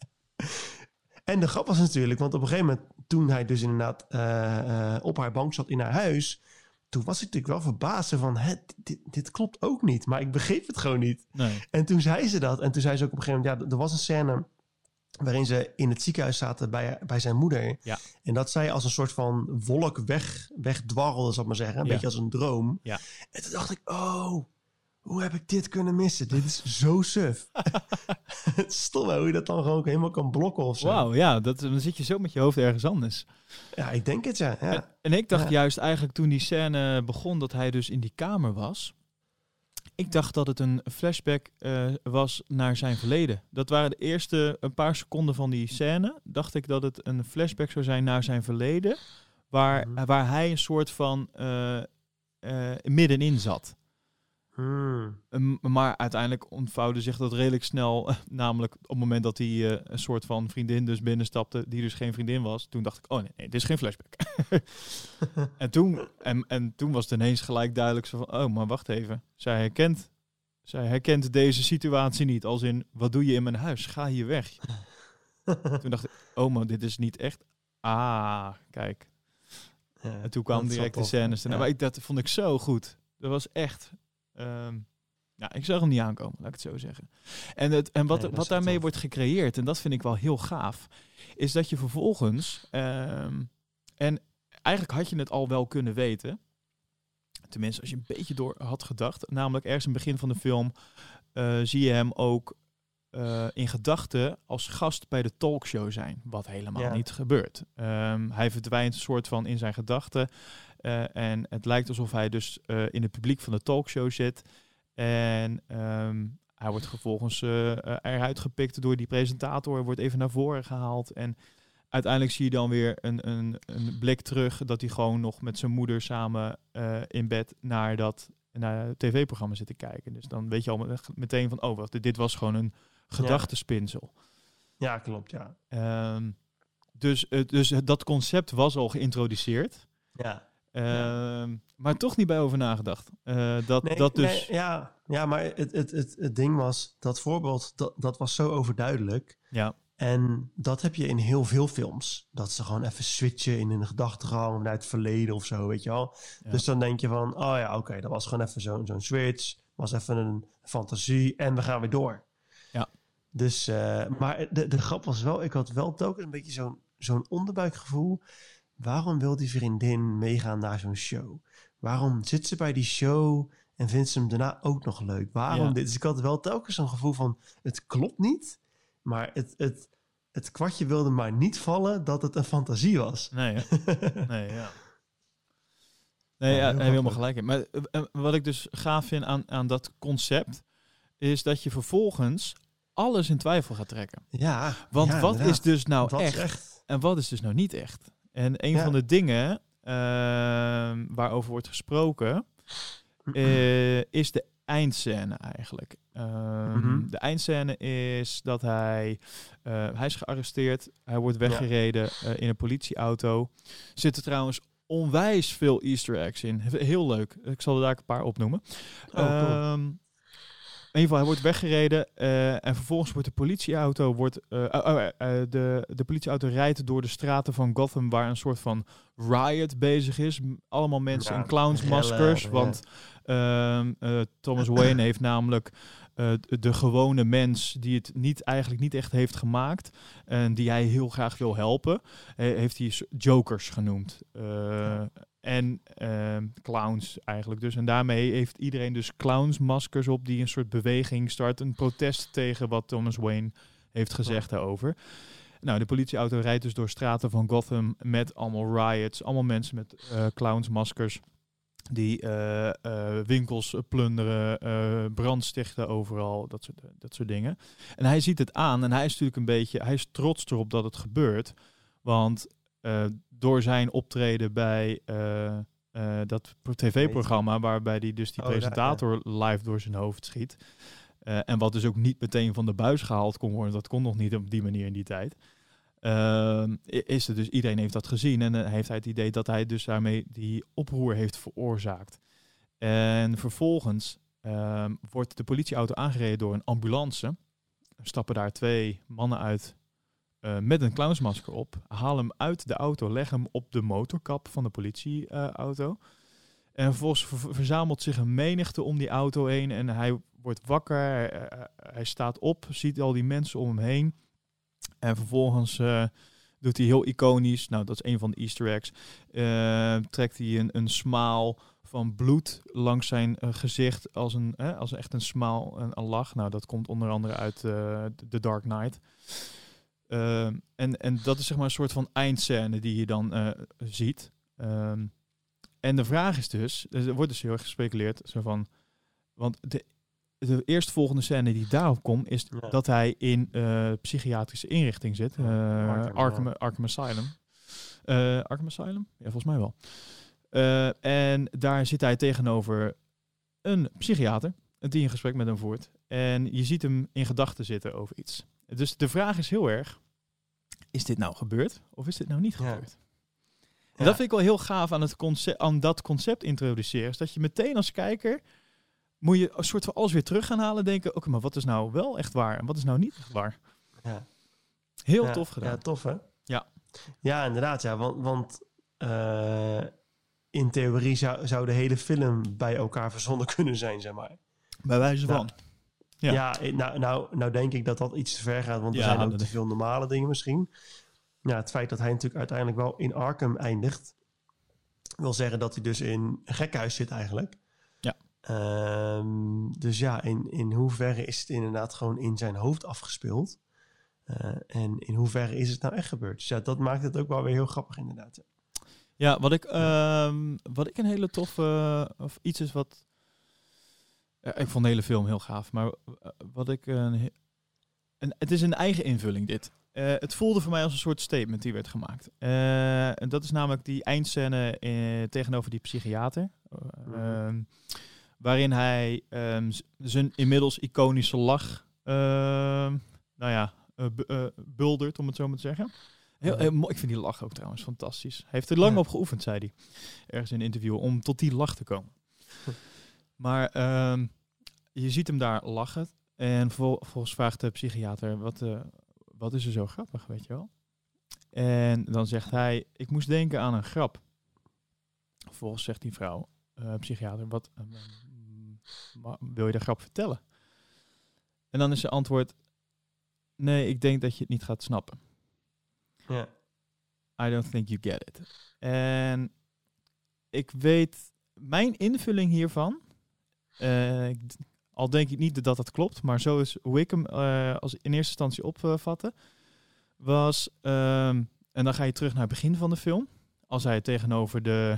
En de grap was natuurlijk, want op een gegeven moment, toen hij dus inderdaad eh, eh, op haar bank zat in haar huis, toen was ik natuurlijk wel verbaasd van, hè, dit, dit klopt ook niet, maar ik begreep het gewoon niet. Nee. En toen zei ze dat, en toen zei ze ook op een gegeven moment, ja, er was een scène waarin ze in het ziekenhuis zaten bij, bij zijn moeder. Ja. En dat zij als een soort van wolk weg, wegdwarrelde, zal ik maar zeggen, een Ja. beetje als een droom. Ja. En toen dacht ik, oh, hoe heb ik dit kunnen missen? Dit is zo suf. Stom hè, hoe je dat dan gewoon helemaal kan blokken of zo. Wauw, ja, dat, dan zit je zo met je hoofd ergens anders. Ja, ik denk het, ja. ja. En, en ik dacht Ja. juist eigenlijk toen die scène begon dat hij dus in die kamer was. Ik dacht dat het een flashback eh, was naar zijn verleden. Dat waren de eerste een paar seconden van die scène. Dacht ik dat het een flashback zou zijn naar zijn verleden. Waar, Mhm. waar hij een soort van eh, eh, middenin zat. Hmm. Um, maar uiteindelijk ontvouwde zich dat redelijk snel. namelijk op het moment dat hij eh, een soort van vriendin dus binnenstapte, die dus geen vriendin was. Toen dacht ik, oh nee, nee dit is geen flashback. en, toen, en, en toen was het ineens gelijk duidelijk zo van, oh, maar wacht even. Zij herkent, zij herkent deze situatie niet. Als in, wat doe je in mijn huis? Ga hier weg. toen dacht ik, oh, maar dit is niet echt... Ah, kijk. Ja, En toen wel direct de scènes. Ja. Maar ik, dat vond ik zo goed. Dat was echt... ehm, ja, ik zag hem niet aankomen, laat ik het zo zeggen. En, het, en wat, Nee, wat daarmee tof. wordt gecreëerd, en dat vind ik wel heel gaaf, is dat je vervolgens... ehm, en eigenlijk had je het al wel kunnen weten. Tenminste, als je een beetje door had gedacht. Namelijk ergens in het begin van de film eh, zie je hem ook eh, in gedachten als gast bij de talkshow zijn. Wat helemaal Ja. niet gebeurt. Ehm, hij verdwijnt een soort van in zijn gedachten. Eh, en het lijkt alsof hij dus eh, in het publiek van de talkshow zit. En ehm, hij wordt vervolgens eh, eruit gepikt door die presentator. Wordt even naar voren gehaald. En uiteindelijk zie je dan weer een, een, een blik terug dat hij gewoon nog met zijn moeder samen in bed naar dat naar het tv-programma zit te kijken. Dus dan weet je al met- meteen van, oh, wacht, dit was gewoon een gedachtespinsel. Ja, klopt, ja. Ehm, dus, dus dat concept was al geïntroduceerd. Ja. Ehm, Maar toch niet bij over nagedacht. Eh, dat, Nee, dat dus... nee, ja, ja, maar het, het, het, het ding was, dat voorbeeld, dat, dat was zo overduidelijk. Ja, En dat heb je in heel veel films. Dat ze gewoon even switchen in een gedachtegang naar het verleden of zo, weet je wel. Ja. Dus dan denk je van, oh ja, oké, dat was gewoon even zo'n zo'n switch. Was even een fantasie en we gaan weer door. Ja. Dus, eh, maar de, de grap was wel, ik had wel telkens een beetje zo'n zo'n onderbuikgevoel. Waarom wil die vriendin meegaan naar zo'n show? Waarom zit ze bij die show en vindt ze hem daarna ook nog leuk? Waarom Ja. dit? Dus ik had wel telkens zo'n gevoel van, het klopt niet. Maar het, het, het kwartje wilde maar niet vallen dat het een fantasie was. nee, hè? nee ja. Nee, Ja, ja, heel helemaal gelijk. Maar eh, eh, wat ik dus gaaf vind aan, aan dat concept, is dat je vervolgens alles in twijfel gaat trekken. Ja, Want ja, wat is dus nou Wat is echt, echt? en wat is dus nou niet echt? En een Ja. van de dingen ehm, waarover wordt gesproken, eh, is de eindscène eigenlijk. Ehm, Mhm. De eindscène is dat hij, eh, hij is gearresteerd, hij wordt weggereden eh, in een politieauto. Zitten trouwens onwijs veel easter eggs in. Heel leuk. Ik zal er daar een paar opnoemen. Oh, cool. Ehm, ieder geval, hij wordt weggereden eh, en vervolgens wordt de politieauto, wordt, eh, oh, oh, eh, de, de politieauto rijdt door de straten van Gotham waar een soort van riot bezig is. Allemaal mensen Ja, in clownsmaskers, want ehm, eh, Thomas Wayne heeft namelijk de gewone mens die het niet, eigenlijk niet echt heeft gemaakt en die hij heel graag wil helpen, heeft hij jokers genoemd. En ehm, clowns eigenlijk dus. En daarmee heeft iedereen dus clownsmaskers op die een soort beweging start. Een protest tegen wat Thomas Wayne heeft gezegd daarover. Nou, de politieauto rijdt dus door straten van Gotham met allemaal riots. Allemaal mensen met eh, clownsmaskers. Die eh, eh, winkels plunderen, eh brand stichten overal, dat soort, dat soort dingen. En hij ziet het aan en hij is natuurlijk een beetje, hij is trots erop dat het gebeurt. Want door zijn optreden bij eh, eh, dat pro- tv-programma, waarbij hij dus die Oh, presentator live door zijn hoofd schiet. eh, en wat dus ook niet meteen van de buis gehaald kon worden, dat kon nog niet op die manier in die tijd. Ehm, is het dus, iedereen heeft dat gezien en heeft hij het idee dat hij dus daarmee die oproer heeft veroorzaakt. En vervolgens ehm, wordt de politieauto aangereden door een ambulance. Er stappen daar twee mannen uit eh, met een clownsmasker op. Haal hem uit de auto, leg hem op de motorkap van de politieauto. en vervolgens ver- verzamelt zich een menigte om die auto heen. En hij wordt wakker, hij, hij- hij staat op, ziet al die mensen om hem heen. En vervolgens eh, doet hij heel iconisch, nou dat is een van de easter eggs, eh, trekt hij een, een smaal van bloed langs zijn eh, gezicht als een, eh, als echt een smaal, een, een lach. Nou, dat komt onder andere uit eh The Dark Knight. Ehm, en, en dat is zeg maar een soort van eindscène die je dan eh, ziet. Ehm, en de vraag is dus, er wordt dus heel erg gespeculeerd, zo van, want de, de eerstvolgende scène die daarop komt, is Ja. dat hij in eh, psychiatrische inrichting zit. Ja, eh, Arkham, Arkham, Asylum. Arkham Asylum? Ja, volgens mij wel. En daar zit hij tegenover een psychiater, die een gesprek met hem voert. En je ziet hem in gedachten zitten over iets. Dus de vraag is heel erg, is dit nou gebeurd of is dit nou niet Ja. gebeurd? En Ja. dat vind ik wel heel gaaf aan, het concept, aan dat concept introduceren. Is dat je meteen als kijker moet je een soort van alles weer terug gaan halen. en Denken, oké, maar wat is nou wel echt waar en wat is nou niet echt waar? Ja. Heel Ja, tof gedaan. Ja, tof hè? Ja. Ja, inderdaad. Ja, want want eh, in theorie zou, zou de hele film bij elkaar verzonnen kunnen zijn, zeg maar. Bij wijze Nou, van. Ja. Ja, eh, nou, nou, nou denk ik dat dat iets te ver gaat, want er Ja, zijn ook te veel normale dingen misschien. Ja, het feit dat hij natuurlijk uiteindelijk wel in Arkham eindigt, wil zeggen dat hij dus in een gekhuis zit eigenlijk. Ja. Ehm, dus ja, in, in hoeverre is het inderdaad gewoon in zijn hoofd afgespeeld? Eh, en in hoeverre is het nou echt gebeurd? Dus ja, dat maakt het ook wel weer heel grappig inderdaad. ja. Ja, wat ik, ehm, wat ik een hele toffe, of iets is wat, ja, ik vond de hele film heel gaaf, maar eh, wat ik, een, he- een, het is een eigen invulling dit. Eh, het voelde voor mij als een soort statement die werd gemaakt. Eh, en dat is namelijk die eindscène eh, tegenover die psychiater. Eh, Mhm. ehm, waarin hij ehm, zijn inmiddels iconische lach, ehm, nou ja, eh, bu- eh, buldert, om het zo maar te zeggen. Heel, Mhm. heel mooi. Ik vind die lach ook trouwens fantastisch. Hij heeft er lang Ja. op geoefend, zei hij. Ergens in een interview, om tot die lach te komen. maar ehm, je ziet hem daar lachen. En vol- volgens vraagt de psychiater, wat, eh, wat is er zo grappig, weet je wel? En dan zegt hij, ik moest denken aan een grap. Vervolgens zegt die vrouw, eh, psychiater, wat eh, mm, wil je de grap vertellen? En dan is zijn antwoord, nee, ik denk dat je het niet gaat snappen. Ja. I don't think you get it. En ik weet, mijn invulling hiervan, ik al denk ik niet dat dat klopt, maar zo is hoe ik hem eh, als in eerste instantie opvatte, was, ehm, en dan ga je terug naar het begin van de film, als hij tegenover de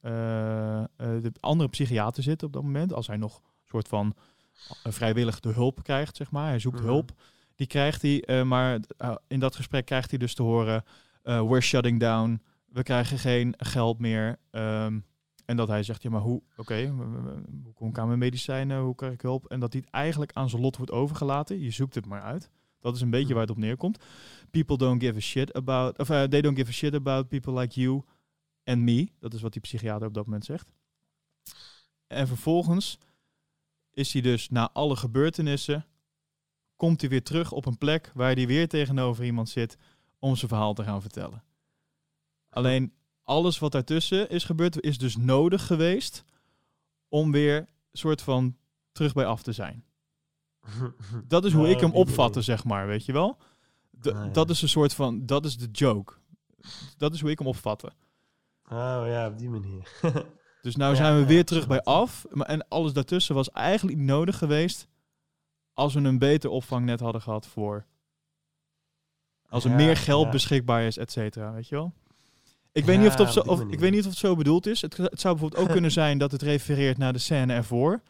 eh, eh, de andere psychiater zit op dat moment. Als hij nog een soort van vrijwillig de hulp krijgt, zeg maar. Hij zoekt Mhm. hulp. Die krijgt hij, maar in dat gesprek krijgt hij dus te horen... we're shutting down, we krijgen geen geld meer. Ehm, en dat hij zegt, ja, maar hoe, oké, hoe kom ik aan mijn medicijnen, hoe krijg ik hulp? En dat hij het eigenlijk aan zijn lot wordt overgelaten. Je zoekt het maar uit. Dat is een beetje waar het op neerkomt. People don't give a shit about, of eh, they don't give a shit about people like you and me. Dat is wat die psychiater op dat moment zegt. En vervolgens is hij dus na alle gebeurtenissen, komt hij weer terug op een plek waar hij weer tegenover iemand zit om zijn verhaal te gaan vertellen. Alleen alles wat daartussen is gebeurd, is dus nodig geweest om weer soort van terug bij af te zijn. Dat is hoe ik hem opvatte, zeg maar, weet je wel? D- Ah. Dat is een soort van, dat is de joke. Dat is hoe ik hem opvatte. Oh ja, op die manier. Dus nou zijn we weer terug bij af. Maar, en alles daartussen was eigenlijk niet nodig geweest als we een beter opvangnet hadden gehad voor... Als er meer geld beschikbaar is, et cetera, weet je wel? Ik weet, niet of het op zo, of, ik weet niet of het zo bedoeld is. Het, het zou bijvoorbeeld ook kunnen zijn dat het refereert naar de scène ervoor.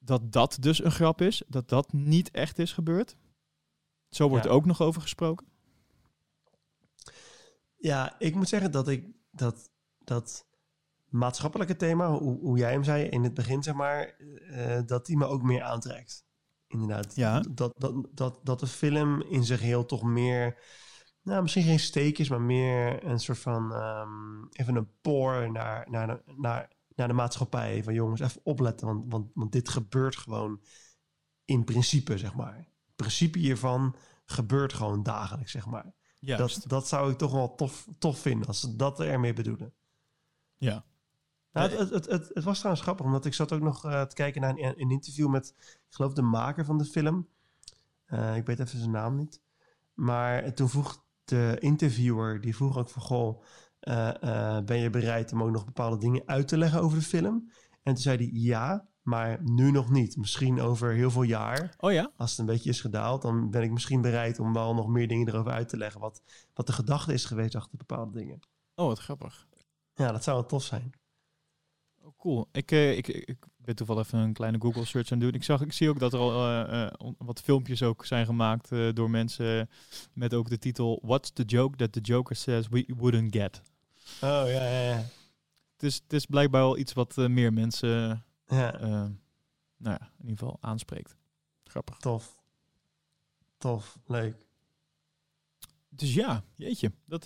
Dat dat dus een grap is. Dat dat niet echt is gebeurd. Zo wordt Ja. er ook nog over gesproken. Ja, ik moet zeggen dat ik dat, dat maatschappelijke thema, hoe, hoe jij hem zei in het begin, zeg maar, eh, dat die me ook meer aantrekt. Inderdaad. Ja. Dat, dat, dat, dat de film in zich heel toch meer, nou misschien geen steek is, maar meer een soort van, ehm, even een poor naar, naar, de, naar, naar de maatschappij. Van jongens, even opletten, want, want, want dit gebeurt gewoon in principe, zeg maar. Het principe hiervan gebeurt gewoon dagelijks, zeg maar. Ja, Dat, dat zou ik toch wel tof, tof vinden als ze dat ermee bedoelen. ja. Nou, het, het, het, was trouwens grappig, omdat ik zat ook nog eh, te kijken naar een, een interview met, ik geloof, de maker van de film. Eh, ik weet even zijn naam niet. Maar toen vroeg de interviewer, die vroeg ook van, goh, eh, eh, ben je bereid om ook nog bepaalde dingen uit te leggen over de film? En toen zei hij, ja, maar nu nog niet. Misschien over heel veel jaar, Oh ja? als het een beetje is gedaald, dan ben ik misschien bereid om wel nog meer dingen erover uit te leggen. Wat, wat de gedachte is geweest achter bepaalde dingen. Oh, wat grappig. Ja, dat zou wel tof zijn. Oh, cool. Ik, eh, ik, ik ben toevallig even een kleine Google search aan het doen. Ik, zag, ik zie ook dat er al eh, eh, wat filmpjes ook zijn gemaakt eh, door mensen met ook de titel What's the joke that the Joker says we wouldn't get? Oh, ja, ja, ja. Het is, het is blijkbaar wel iets wat meer mensen Ja, nou ja, in ieder geval aanspreekt. Grappig. tof. Tof, leuk. Dus ja, jeetje. Dat,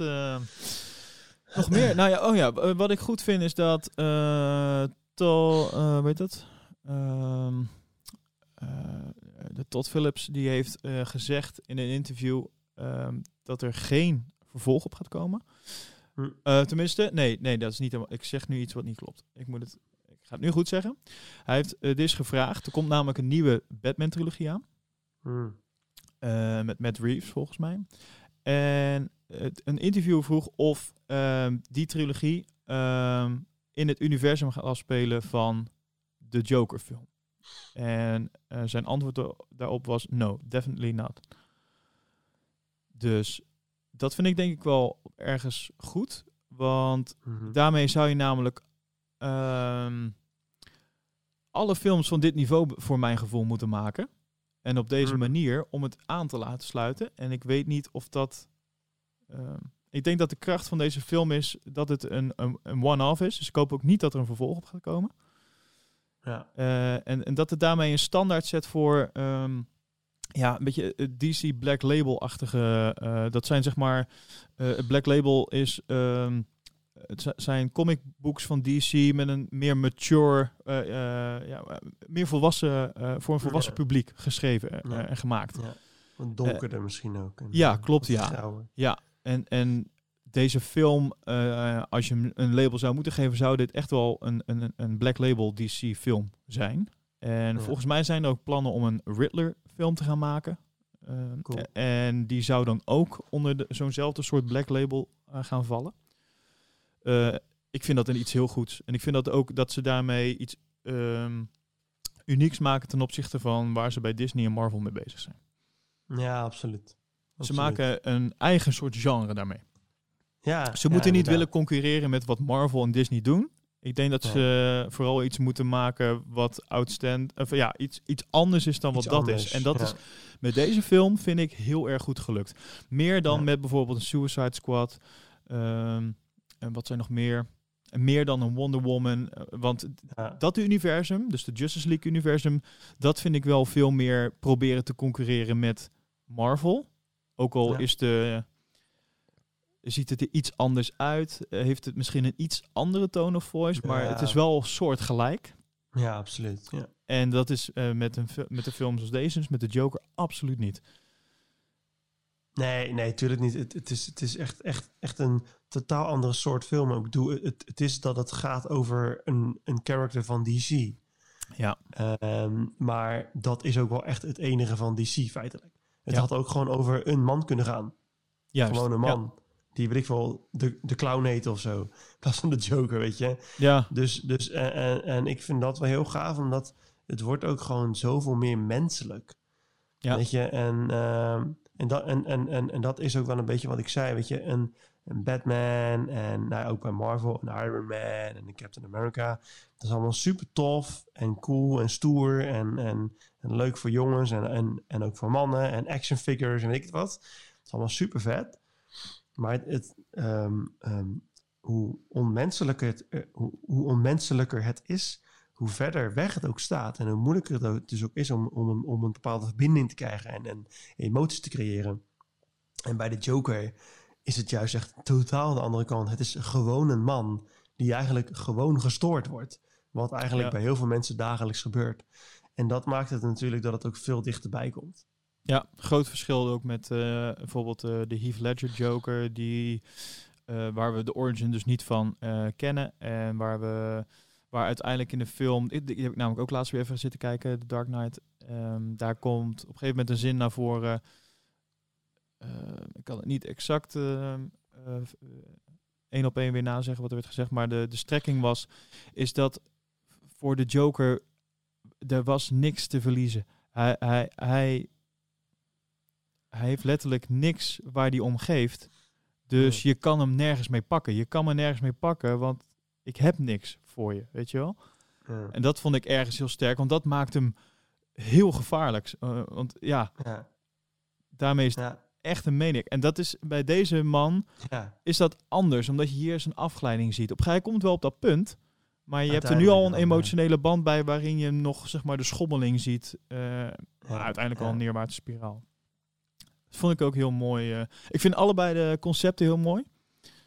nog meer? Nou ja, oh ja, wat ik goed vind is dat Tol, eh weet dat? Ehm, eh, de Todd Phillips die heeft eh, gezegd in een interview ehm, dat er geen vervolg op gaat komen. Hm. Eh, tenminste, nee, nee, dat is niet helemaal. Ik zeg nu iets wat niet klopt. Ik moet het. Ik ga het nu goed zeggen. Hij heeft dit is gevraagd. Er komt namelijk een nieuwe Batman-trilogie aan. Hm. Met Matt Reeves, volgens mij. En het, een interview vroeg of ehm, die trilogie in het universum gaat afspelen van de Joker-film. En eh, zijn antwoord da- daarop was: no, definitely not. Dus dat vind ik denk ik wel ergens goed. Want Mhm. Daarmee zou je namelijk ehm, alle films van dit niveau voor mijn gevoel moeten maken. En op deze Mhm. manier om het aan te laten sluiten. En ik weet niet of dat. ehm, ik denk dat de kracht van deze film is dat het een, een, een one-off is. Dus ik hoop ook niet dat er een vervolg op gaat komen. Ja. Eh, en, en dat het daarmee een standaard zet voor ehm, ja, een beetje het DC Black Label-achtige. eh, dat zijn zeg maar. eh, het Black Label is. ehm, het zi- zijn comicbooks van DC met een meer mature, eh, eh, ja, eh, meer volwassen, eh, voor een volwassen Ja. publiek geschreven eh, Ja. en gemaakt. ja. Wat donkerder misschien ook. En, Eh, ja, eh, klopt, ja. Ja, en, en deze film, eh, als je hem een label zou moeten geven, zou dit echt wel een, een, een Black Label DC film zijn. En Ja. volgens mij zijn er ook plannen om een Riddler film te gaan maken. Ehm, Cool. En die zou dan ook onder de- zo'nzelfde soort Black Label eh, gaan vallen. Eh, ik vind dat een iets heel goeds. En ik vind dat ook dat ze daarmee iets ehm, unieks maken ten opzichte van waar ze bij Disney en Marvel mee bezig zijn. Ja, absoluut. Ze maken een eigen soort genre daarmee. Ja, Ze ja, moeten niet inderdaad. willen concurreren met wat Marvel en Disney doen. Ik denk dat Ja. ze vooral iets moeten maken wat outstand, of ja, iets, iets anders is dan wat Iets dat anders, is. En dat ja. is met deze film vind ik heel erg goed gelukt. Meer dan Ja. met bijvoorbeeld een Suicide Squad. ehm, en wat zijn nog meer? En meer dan een Wonder Woman. eh, want dat universum, dus de Justice League universum, dat vind ik wel veel meer proberen te concurreren met Marvel. Ook al Ja. is de, ziet het er iets anders uit, eh, heeft het misschien een iets andere tone of voice, maar Ja. het is wel soortgelijk. ja, absoluut. Ja. En dat is eh, met, een, met de films als deze, dus met de Joker, absoluut niet. Nee, nee, tuurlijk niet. Het, het, is, het is echt, echt, echt een totaal andere soort film. Ik bedoel, het, het is dat het gaat over een, een character van DC. Ja, Ehm, maar dat is ook wel echt het enige van DC feitelijk. Het Ja. had ook gewoon over een man kunnen gaan. juist. Gewoon een Ja. man. Die, weet ik wel, de, de clown heet of zo. In plaats van de Joker, weet je. Ja, Dus, dus en, en, en ik vind dat wel heel gaaf, omdat het wordt ook gewoon zoveel meer menselijk. Ja. Weet je, en, ehm, en, dat, en, en, en, en dat is ook wel een beetje wat ik zei, weet je, een, een Batman en nou, ook bij Marvel, een Iron Man en een Captain America. Dat is allemaal super tof en cool en stoer en, en, en leuk voor jongens en, en, en ook voor mannen en action figures en weet ik het wat. Het is allemaal super vet. Maar het, het, ehm, ehm, hoe, onmenselijker het, eh, hoe, hoe onmenselijker het is, hoe verder weg het ook staat. En hoe moeilijker het dus ook is om, om, een, om een bepaalde verbinding te krijgen en, en emoties te creëren. En bij de Joker is het juist echt totaal de andere kant. Het is gewoon een man die eigenlijk gewoon gestoord wordt. Wat eigenlijk Ja. bij heel veel mensen dagelijks gebeurt. En dat maakt het natuurlijk dat het ook veel dichterbij komt. Ja, groot verschil ook met eh, bijvoorbeeld eh, de Heath Ledger Joker, die, eh, waar we de origin dus niet van kennen. En waar we waar uiteindelijk in de film, die, heb ik namelijk ook laatst weer even zitten kijken, The Dark Knight. Ehm, daar komt op een gegeven moment een zin naar voren. ik kan het niet exact eh, eh, één op één weer nazeggen wat er werd gezegd, maar de, de strekking was, is dat voor de Joker, er was niks te verliezen. Hij, hij, hij, hij heeft letterlijk niks waar hij om geeft. Dus je kan hem nergens mee pakken. Je kan me nergens mee pakken, want ik heb niks voor je, weet je wel? Ja. En dat vond ik ergens heel sterk, want dat maakt hem heel gevaarlijk. Eh, want ja, Ja, daarmee is het echt een maniac. En dat is bij deze man is dat anders, omdat je hier zijn afgeleiding ziet. Op een moment komt wel op dat punt, maar je hebt er nu al een emotionele band bij waarin je nog zeg maar de schommeling ziet. eh, uiteindelijk ja. al een neerwaartse spiraal. Dat vond ik ook heel mooi. eh. ik vind allebei de concepten heel mooi.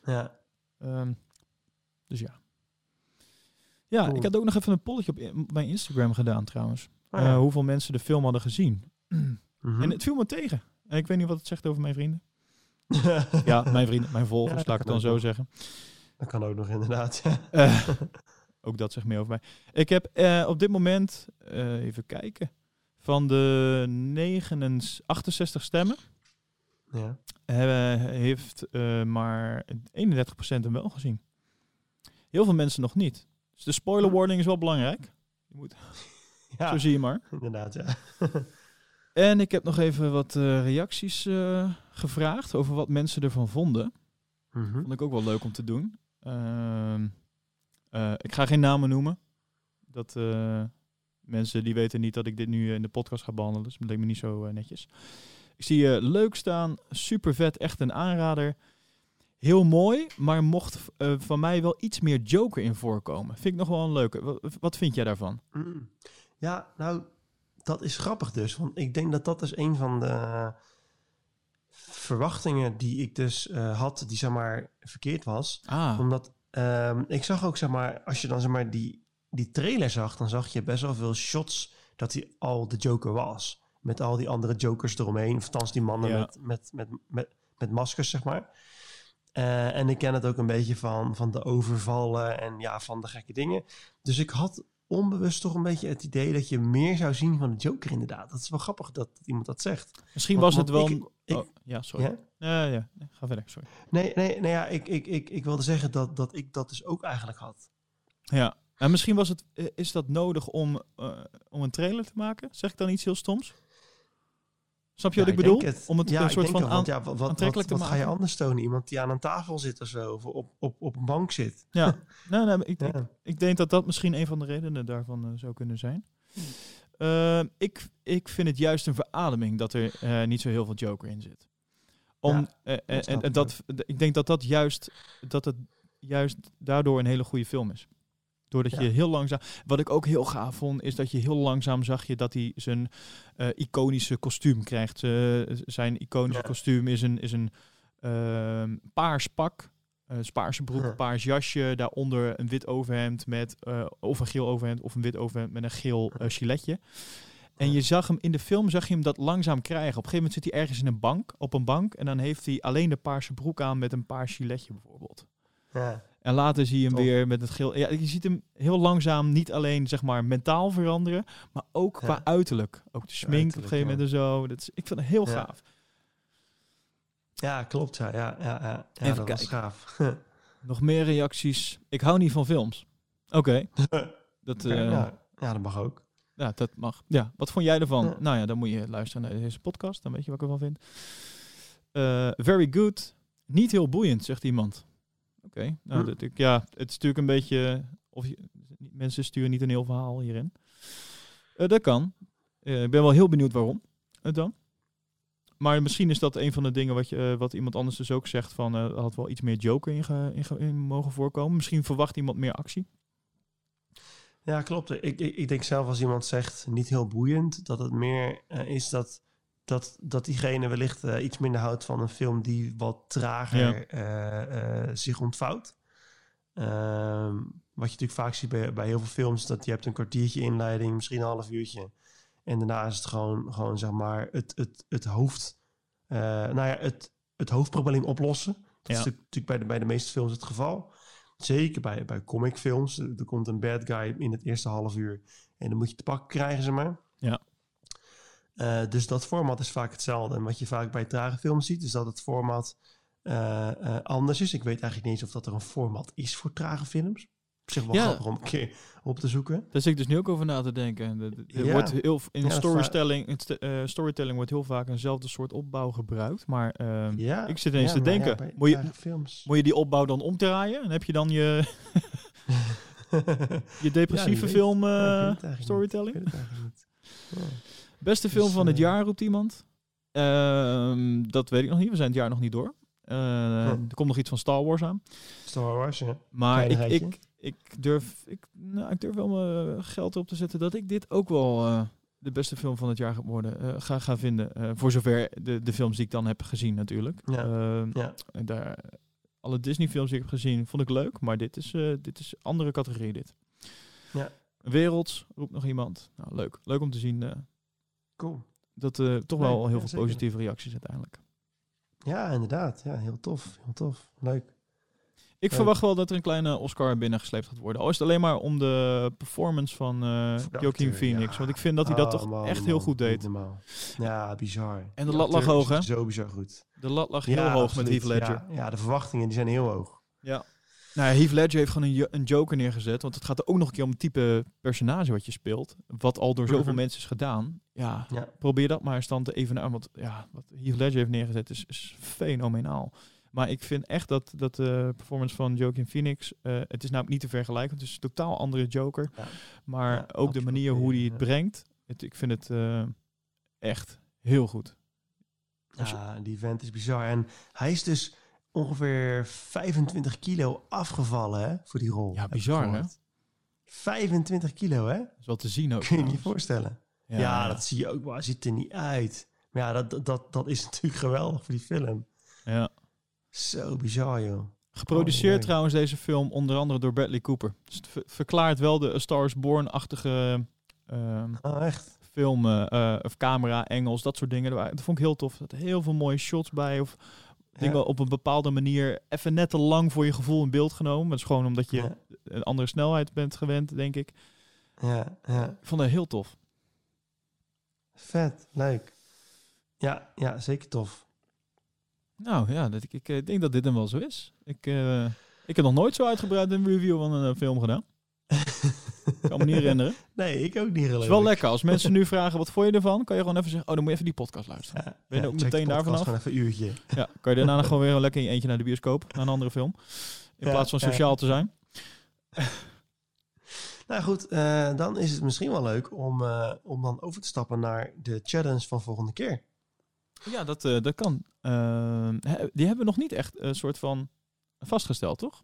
Ja, Ehm, dus ja. Ja, Cool. ik had ook nog even een polletje op in- mijn Instagram gedaan trouwens. Oh Eh, hoeveel mensen de film hadden gezien. Mhm. En het viel me tegen. En ik weet niet wat het zegt over mijn vrienden. Ja, mijn vrienden, mijn volgers, laat ik het dan zo zeggen. dat kan ook nog inderdaad. ja. ook dat zegt meer over mij. Ik heb eh, op dit moment, eh, even kijken, van de 69, 68 stemmen, ja. heeft eh, maar 31% hem wel gezien. Heel veel mensen nog niet. Dus de spoiler warning is wel belangrijk. Je moet, ja, Zo zie je maar. inderdaad, ja. En ik heb nog even wat reacties gevraagd over wat mensen ervan vonden. Mhm. Vond ik ook wel leuk om te doen. Ehm, eh, ik ga geen namen noemen. Dat eh, mensen die weten niet dat ik dit nu eh, in de podcast ga behandelen. Dus dat leek me niet zo netjes. Ik zie je leuk staan. Super vet. Echt een aanrader. Heel mooi. Maar mocht van mij wel iets meer Joker in voorkomen. Vind ik nog wel een leuke. Wat, wat vind jij daarvan? Mm. Ja, nou, dat is grappig dus. Want ik denk dat dat is een van de verwachtingen die ik dus had, die zeg maar verkeerd was. Ah, Omdat ehm, ik zag ook, zeg maar, als je dan zeg maar die, die trailer zag, dan zag je best wel veel shots dat hij al de Joker was. Met al die andere Jokers eromheen. Of althans die mannen Ja. met, met, met, met, met maskers, zeg maar. Eh, en ik ken het ook een beetje van, van de overvallen en ja, van de gekke dingen. Dus ik had onbewust toch een beetje het idee dat je meer zou zien van de Joker inderdaad. Dat is wel grappig dat iemand dat zegt. misschien Want- was het wel... een- ik- ik- oh, ja, sorry. Ja? Ja, ja. Nee, Ga verder, sorry. Nee, nee, nee ja, ik, ik, ik, ik wilde zeggen dat, dat ik dat dus ook eigenlijk had. Ja. En misschien was het, eh, is dat nodig om, eh, om een trailer te maken? Zeg ik dan iets heel stoms? Snap je wat ik bedoel? het. Om het ja, een soort van aan... ja, wat, wat, aantrekkelijk wat, te wat ga je maken. anders tonen? Iemand die aan een tafel zit of zo, of op, op, op een bank zit. Ja, nee, nee, ik, ik, ik denk dat dat misschien een van de redenen daarvan eh, zou kunnen zijn. Eh, ik, ik vind het juist een verademing dat er eh, niet zo heel veel Joker in zit. Om, Ja, eh, eh, en, dat, ik denk dat dat juist, dat het juist daardoor een hele goede film is. Doordat je heel langzaam. Wat ik ook heel gaaf vond, is dat je heel langzaam zag je dat hij zijn eh, iconische kostuum krijgt. Zijn iconische kostuum is een, is een ehm, paars pak. paarse broek, paars jasje. Daaronder een wit overhemd met of een geel overhemd of een wit overhemd met een geel giletje. En je zag hem in de film, zag je hem dat langzaam krijgen. Op een gegeven moment zit hij ergens in een bank, op een bank. En dan heeft hij alleen de paarse broek aan met een paars giletje bijvoorbeeld. Ja. En later zie je hem Tof. weer met het geel. Ja, je ziet hem heel langzaam niet alleen zeg maar mentaal veranderen, maar ook qua Ja. uiterlijk. Ook de smink op een gegeven moment en zo. Dat is, ik vind het heel Ja. gaaf. ja, klopt. Ja, ja, ja, ja. Even dat kijken. gaaf. Nog meer reacties. Ik hou niet van films. Oké, dat, eh, ja, dat mag ook. Ja, dat mag. Ja, wat vond jij ervan? Ja. Nou ja, dan moet je luisteren naar deze podcast. Dan weet je wat ik ervan vind. Eh, very good. Niet heel boeiend, zegt iemand. Oké, nou, Hm. dat, ik, ja, het is natuurlijk een beetje... Of je, mensen sturen niet een heel verhaal hierin. Eh, dat kan. Eh, ik ben wel heel benieuwd waarom het dan. Maar misschien is dat een van de dingen wat, je, wat iemand anders dus ook zegt van... had wel iets meer Joker in, ge- in, ge- in mogen voorkomen. Misschien verwacht iemand meer actie. Ja, klopt. Ik, ik, ik denk zelf als iemand zegt niet heel boeiend, dat het meer eh, is dat, dat, dat diegene wellicht eh, iets minder houdt van een film die wat trager Ja. eh, zich ontvouwt. Ehm, wat je natuurlijk vaak ziet bij, bij heel veel films, dat je hebt een kwartiertje inleiding, misschien een half uurtje. En daarna is het gewoon, gewoon zeg maar, het, het, het hoofd, nou ja, het, het hoofdprobleem oplossen. Dat Ja. is natuurlijk bij de, bij de meeste films het geval. Zeker bij, bij comicfilms. Er komt een bad guy in het eerste half uur. En dan moet je te pakken krijgen, zeg maar. Ja. Eh, dus dat format is vaak hetzelfde. En wat je vaak bij trage films ziet, is dat het format eh, eh, anders is. Ik weet eigenlijk niet eens of dat er een format is voor trage films. Zich wel Ja. grappig om een keer op te zoeken. Daar zit ik dus nu ook over na te denken. Er Ja. wordt heel, in Ja, storytelling, in st- eh, storytelling wordt heel vaak eenzelfde soort opbouw gebruikt. Maar ehm, ik zit ineens te denken, bij moet, je, films. moet je die opbouw dan omdraaien? En heb je dan je, je depressieve film eh, niet. Storytelling? niet. Beste film Dus, van het eh, jaar, roept iemand. Ehm, dat weet ik nog niet. We zijn het jaar nog niet door. Er komt nog iets van Star Wars aan. Star Wars, ja. Maar ik, ik, ik, durf, ik, nou, ik durf wel mijn geld op te zetten dat ik dit ook wel eh, de beste film van het jaar worden, eh, ga, ga vinden. Eh, voor zover de, de films die ik dan heb gezien natuurlijk. Ja. Ehm, Ja. en daar, alle Disney films die ik heb gezien vond ik leuk. Maar dit is, eh dit is andere categorie dit. Ja. Werelds, roept nog iemand. Nou, leuk. Leuk om te zien eh, Cool. dat eh toch Nee, wel heel ja, veel zeker. positieve reacties uiteindelijk. Ja, inderdaad. Ja, heel tof. Heel tof. Leuk. Ik verwacht wel dat er een kleine Oscar binnengesleept gaat worden. Al is het alleen maar om de performance van de Joaquin Phoenix. ja. Want ik vind dat hij dat Oh, toch man, echt heel goed deed. Ja, bizar. En de lat lag hoog, hè? Zo bizar goed. De lat lag Ja, heel hoog absoluut. met Heath Ledger. Ja, ja, de verwachtingen die zijn heel hoog. Nou, ja, Heath Ledger heeft gewoon een, een Joker neergezet. Want het gaat er ook nog een keer om het type personage wat je speelt. Wat al door zoveel Mhm. mensen is gedaan. Ja, probeer dat maar eens dan te evenaren. Want ja, wat Heath Ledger heeft neergezet is, is fenomenaal. Maar ik vind echt dat, dat de performance van Joaquin Phoenix... eh, het is namelijk niet te vergelijken. Het is een totaal andere Joker. Ja. Maar Ja, ook de manier hoe hij het brengt. Het, ik vind het eh, echt heel goed. Ja, die vent is bizar. En hij is dus ongeveer 25 kilo afgevallen hè, voor die rol. Ja, bizar, hè? gehoord. 25 kilo, hè? Dat is wel te zien ook. Kun je je niet voorstellen. Ja, dat zie je ook. Maar hij ziet er niet uit. Maar ja, dat- dat, dat is natuurlijk geweldig voor die film. Zo bizar, joh. Geproduceerd Oh, trouwens deze film onder andere door Bradley Cooper. Dus het ver- verklaart wel de A Star is Born-achtige ehm, Oh, echt? film, eh, of camera, Engels, dat soort dingen. Dat vond ik heel tof. Er zaten heel veel mooie shots bij. Of dingen op een bepaalde manier even net te lang voor je gevoel in beeld genomen. Dat is gewoon omdat je Ja, een andere snelheid bent gewend, denk ik. ja, ja. Ik vond het heel tof. Vet, leuk. Ja, ja, zeker tof. Nou ja, dat, ik, ik eh, denk dat dit hem wel zo is. Ik, eh, ik heb nog nooit zo uitgebreid een review van een eh, film gedaan. Ik kan me niet herinneren. Nee, ik ook niet Het is wel lekker. Als mensen nu vragen, wat vond je ervan? Kan je gewoon even zeggen, oh, dan moet je even die podcast luisteren. Ja, Ben je ja, ook meteen daar podcast vanaf? Gewoon even een uurtje. Ja, kan je daarna gewoon weer lekker in je eentje naar de bioscoop, naar een andere film. In Ja, plaats van sociaal te zijn. Nou goed, dan is het misschien wel leuk om, om dan over te stappen naar de challenge van volgende keer. Ja, dat, eh, dat kan. Ehm, die hebben we nog niet echt een soort van vastgesteld, toch?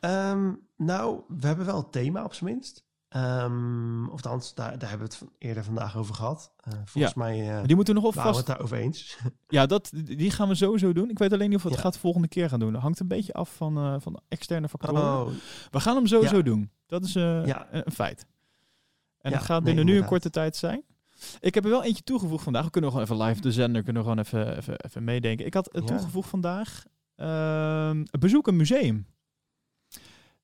Ehm, nou, we hebben wel het thema op zijn minst. Ehm, of althans, daar, daar hebben we het eerder vandaag over gehad. Eh, volgens mij eh die moeten we nog we het daarover eens. Ja, dat, die gaan we sowieso doen. Ik weet alleen niet of we het Ja. gaat de volgende keer gaan doen. Dat hangt een beetje af van, eh, van externe factoren. Oh, We gaan hem sowieso Ja. doen. Dat is Ja. een een feit. En Ja, dat gaat nee, binnen nu een korte tijd zijn. Ik heb er wel eentje toegevoegd vandaag. We kunnen gewoon even live de zender, kunnen we gewoon even, even, even meedenken. Ik had het Ja. toegevoegd vandaag. ehm, bezoek een museum.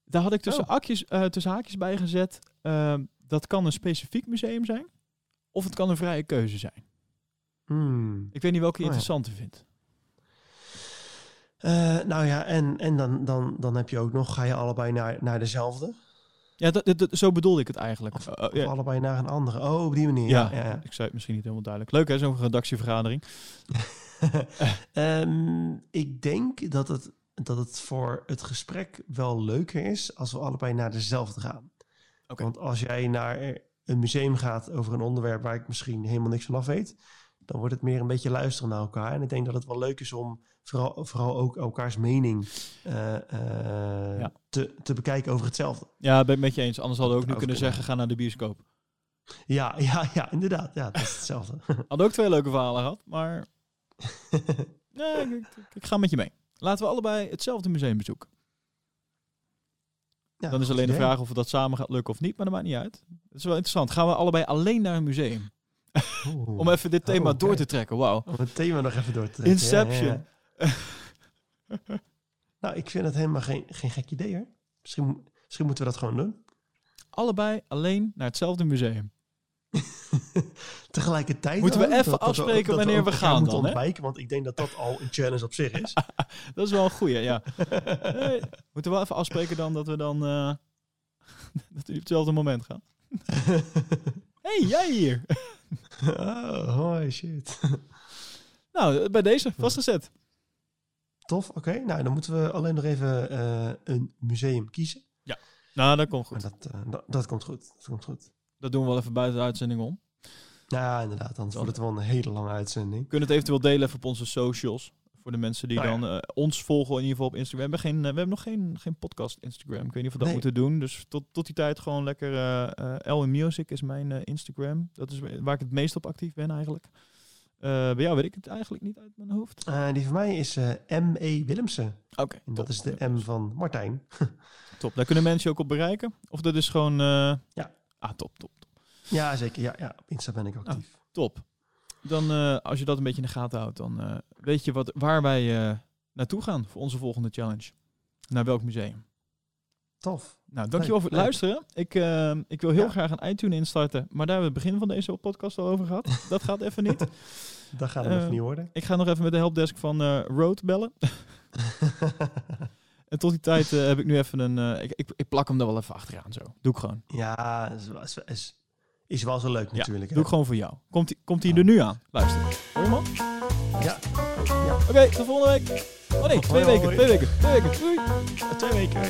Daar had ik tussen, Oh. akjes, eh, tussen haakjes bij gezet. ehm, dat kan een specifiek museum zijn. Of het kan een vrije keuze zijn. hmm. Ik weet niet welke je Oh ja. interessanter vindt. Eh, nou ja, en, en dan, dan, dan heb je ook nog, ga je allebei naar, naar dezelfde? Ja, dat, zo bedoelde ik het eigenlijk. Of, Eh, of ja. allebei naar een andere? Oh, op die manier. Ja, ik zei het misschien niet helemaal duidelijk. Leuk hè, zo'n redactievergadering. Ehm, ik denk dat het, dat het voor het gesprek wel leuker is als we allebei naar dezelfde gaan. Want als jij naar een museum gaat over een onderwerp waar ik misschien helemaal niks van af weet, dan wordt het meer een beetje luisteren naar elkaar. En ik denk dat het wel leuk is om vooral, vooral ook elkaars mening eh, eh, Ja. te, te bekijken over hetzelfde. Ja, ben ik met je eens. Anders hadden we ook nu kunnen zeggen, ga naar de bioscoop. Ja, ja, ja, inderdaad. Ja, dat is hetzelfde. Hadden ook twee leuke verhalen gehad, maar nee, ik, ik- ik ga met je mee. Laten we allebei hetzelfde museum bezoeken. Ja, Dan is alleen de vraag of dat samen gaat lukken of niet, maar dat maakt niet uit. Het is wel interessant. Gaan we allebei alleen naar een museum? Om even dit thema Oh, door te trekken. Wauw. Om het thema nog even door te trekken. Inception. Ja, ja, ja. Nou, ik vind het helemaal geen, geen gek idee hoor. Misschien, misschien moeten we dat gewoon doen. Allebei alleen naar hetzelfde museum. Tegelijkertijd. Moeten we even dat afspreken dat wanneer we gaan dan, hè? ontwijken, want ik denk dat dat al een challenge op zich is. Dat is wel een goeie, ja. Nee, moeten we wel even afspreken dan dat we dan eh, dat we op hetzelfde moment gaan. hey, jij hier. Oh, hoi, shit. Nou, bij deze, vastgezet. Tof, oké. Nou, dan moeten we alleen nog even eh, een museum kiezen. Nou, dat komt Maar goed. dat, eh, dat, dat komt goed. Dat komt goed. Dat doen we wel even buiten de uitzending om. Ja, inderdaad. Anders wordt het wel een hele lange uitzending. We kunnen het eventueel delen even op onze socials. Voor de mensen die Nou ja. dan eh, ons volgen in ieder geval op Instagram. We hebben, geen, eh, we hebben nog geen, geen podcast Instagram. Ik weet niet of we dat Nee. moeten doen. Dus tot, tot die tijd gewoon lekker... L in Music is mijn Instagram. Dat is waar ik het meest op actief ben eigenlijk. Bij jou weet ik het eigenlijk niet uit mijn hoofd. Die van mij is M.E. Willemsen. Oké, dat is de M van Martijn. Top. Daar kunnen mensen je ook op bereiken. Of dat is gewoon... Ja. Ah, top, top, top. Ja, zeker. Ja, ja. op Insta ben ik actief. Top. Dan, eh, als je dat een beetje in de gaten houdt, dan eh, weet je wat, waar wij eh, naartoe gaan voor onze volgende challenge. Naar welk museum. Tof. Nou, dankjewel voor het leuk. luisteren. Ik, ik wil heel Ja. graag een iTunes instarten, maar daar hebben we het begin van deze podcast al over gehad. Dat gaat even niet. Dat gaat even niet worden. Ik ga nog even met de helpdesk van Road bellen. En tot die tijd heb ik nu even een... ik, ik, ik plak hem er wel even achteraan zo. Doe ik gewoon. ja, is, is, is, is wel zo leuk Ja, natuurlijk. Doe ik gewoon voor jou. Komt hij komt hij er nu aan? Luister. Hoor je man? Ja. Oké, tot volgende week. Oh nee, twee weken. Twee weken. Twee weken. Doei. Twee weken.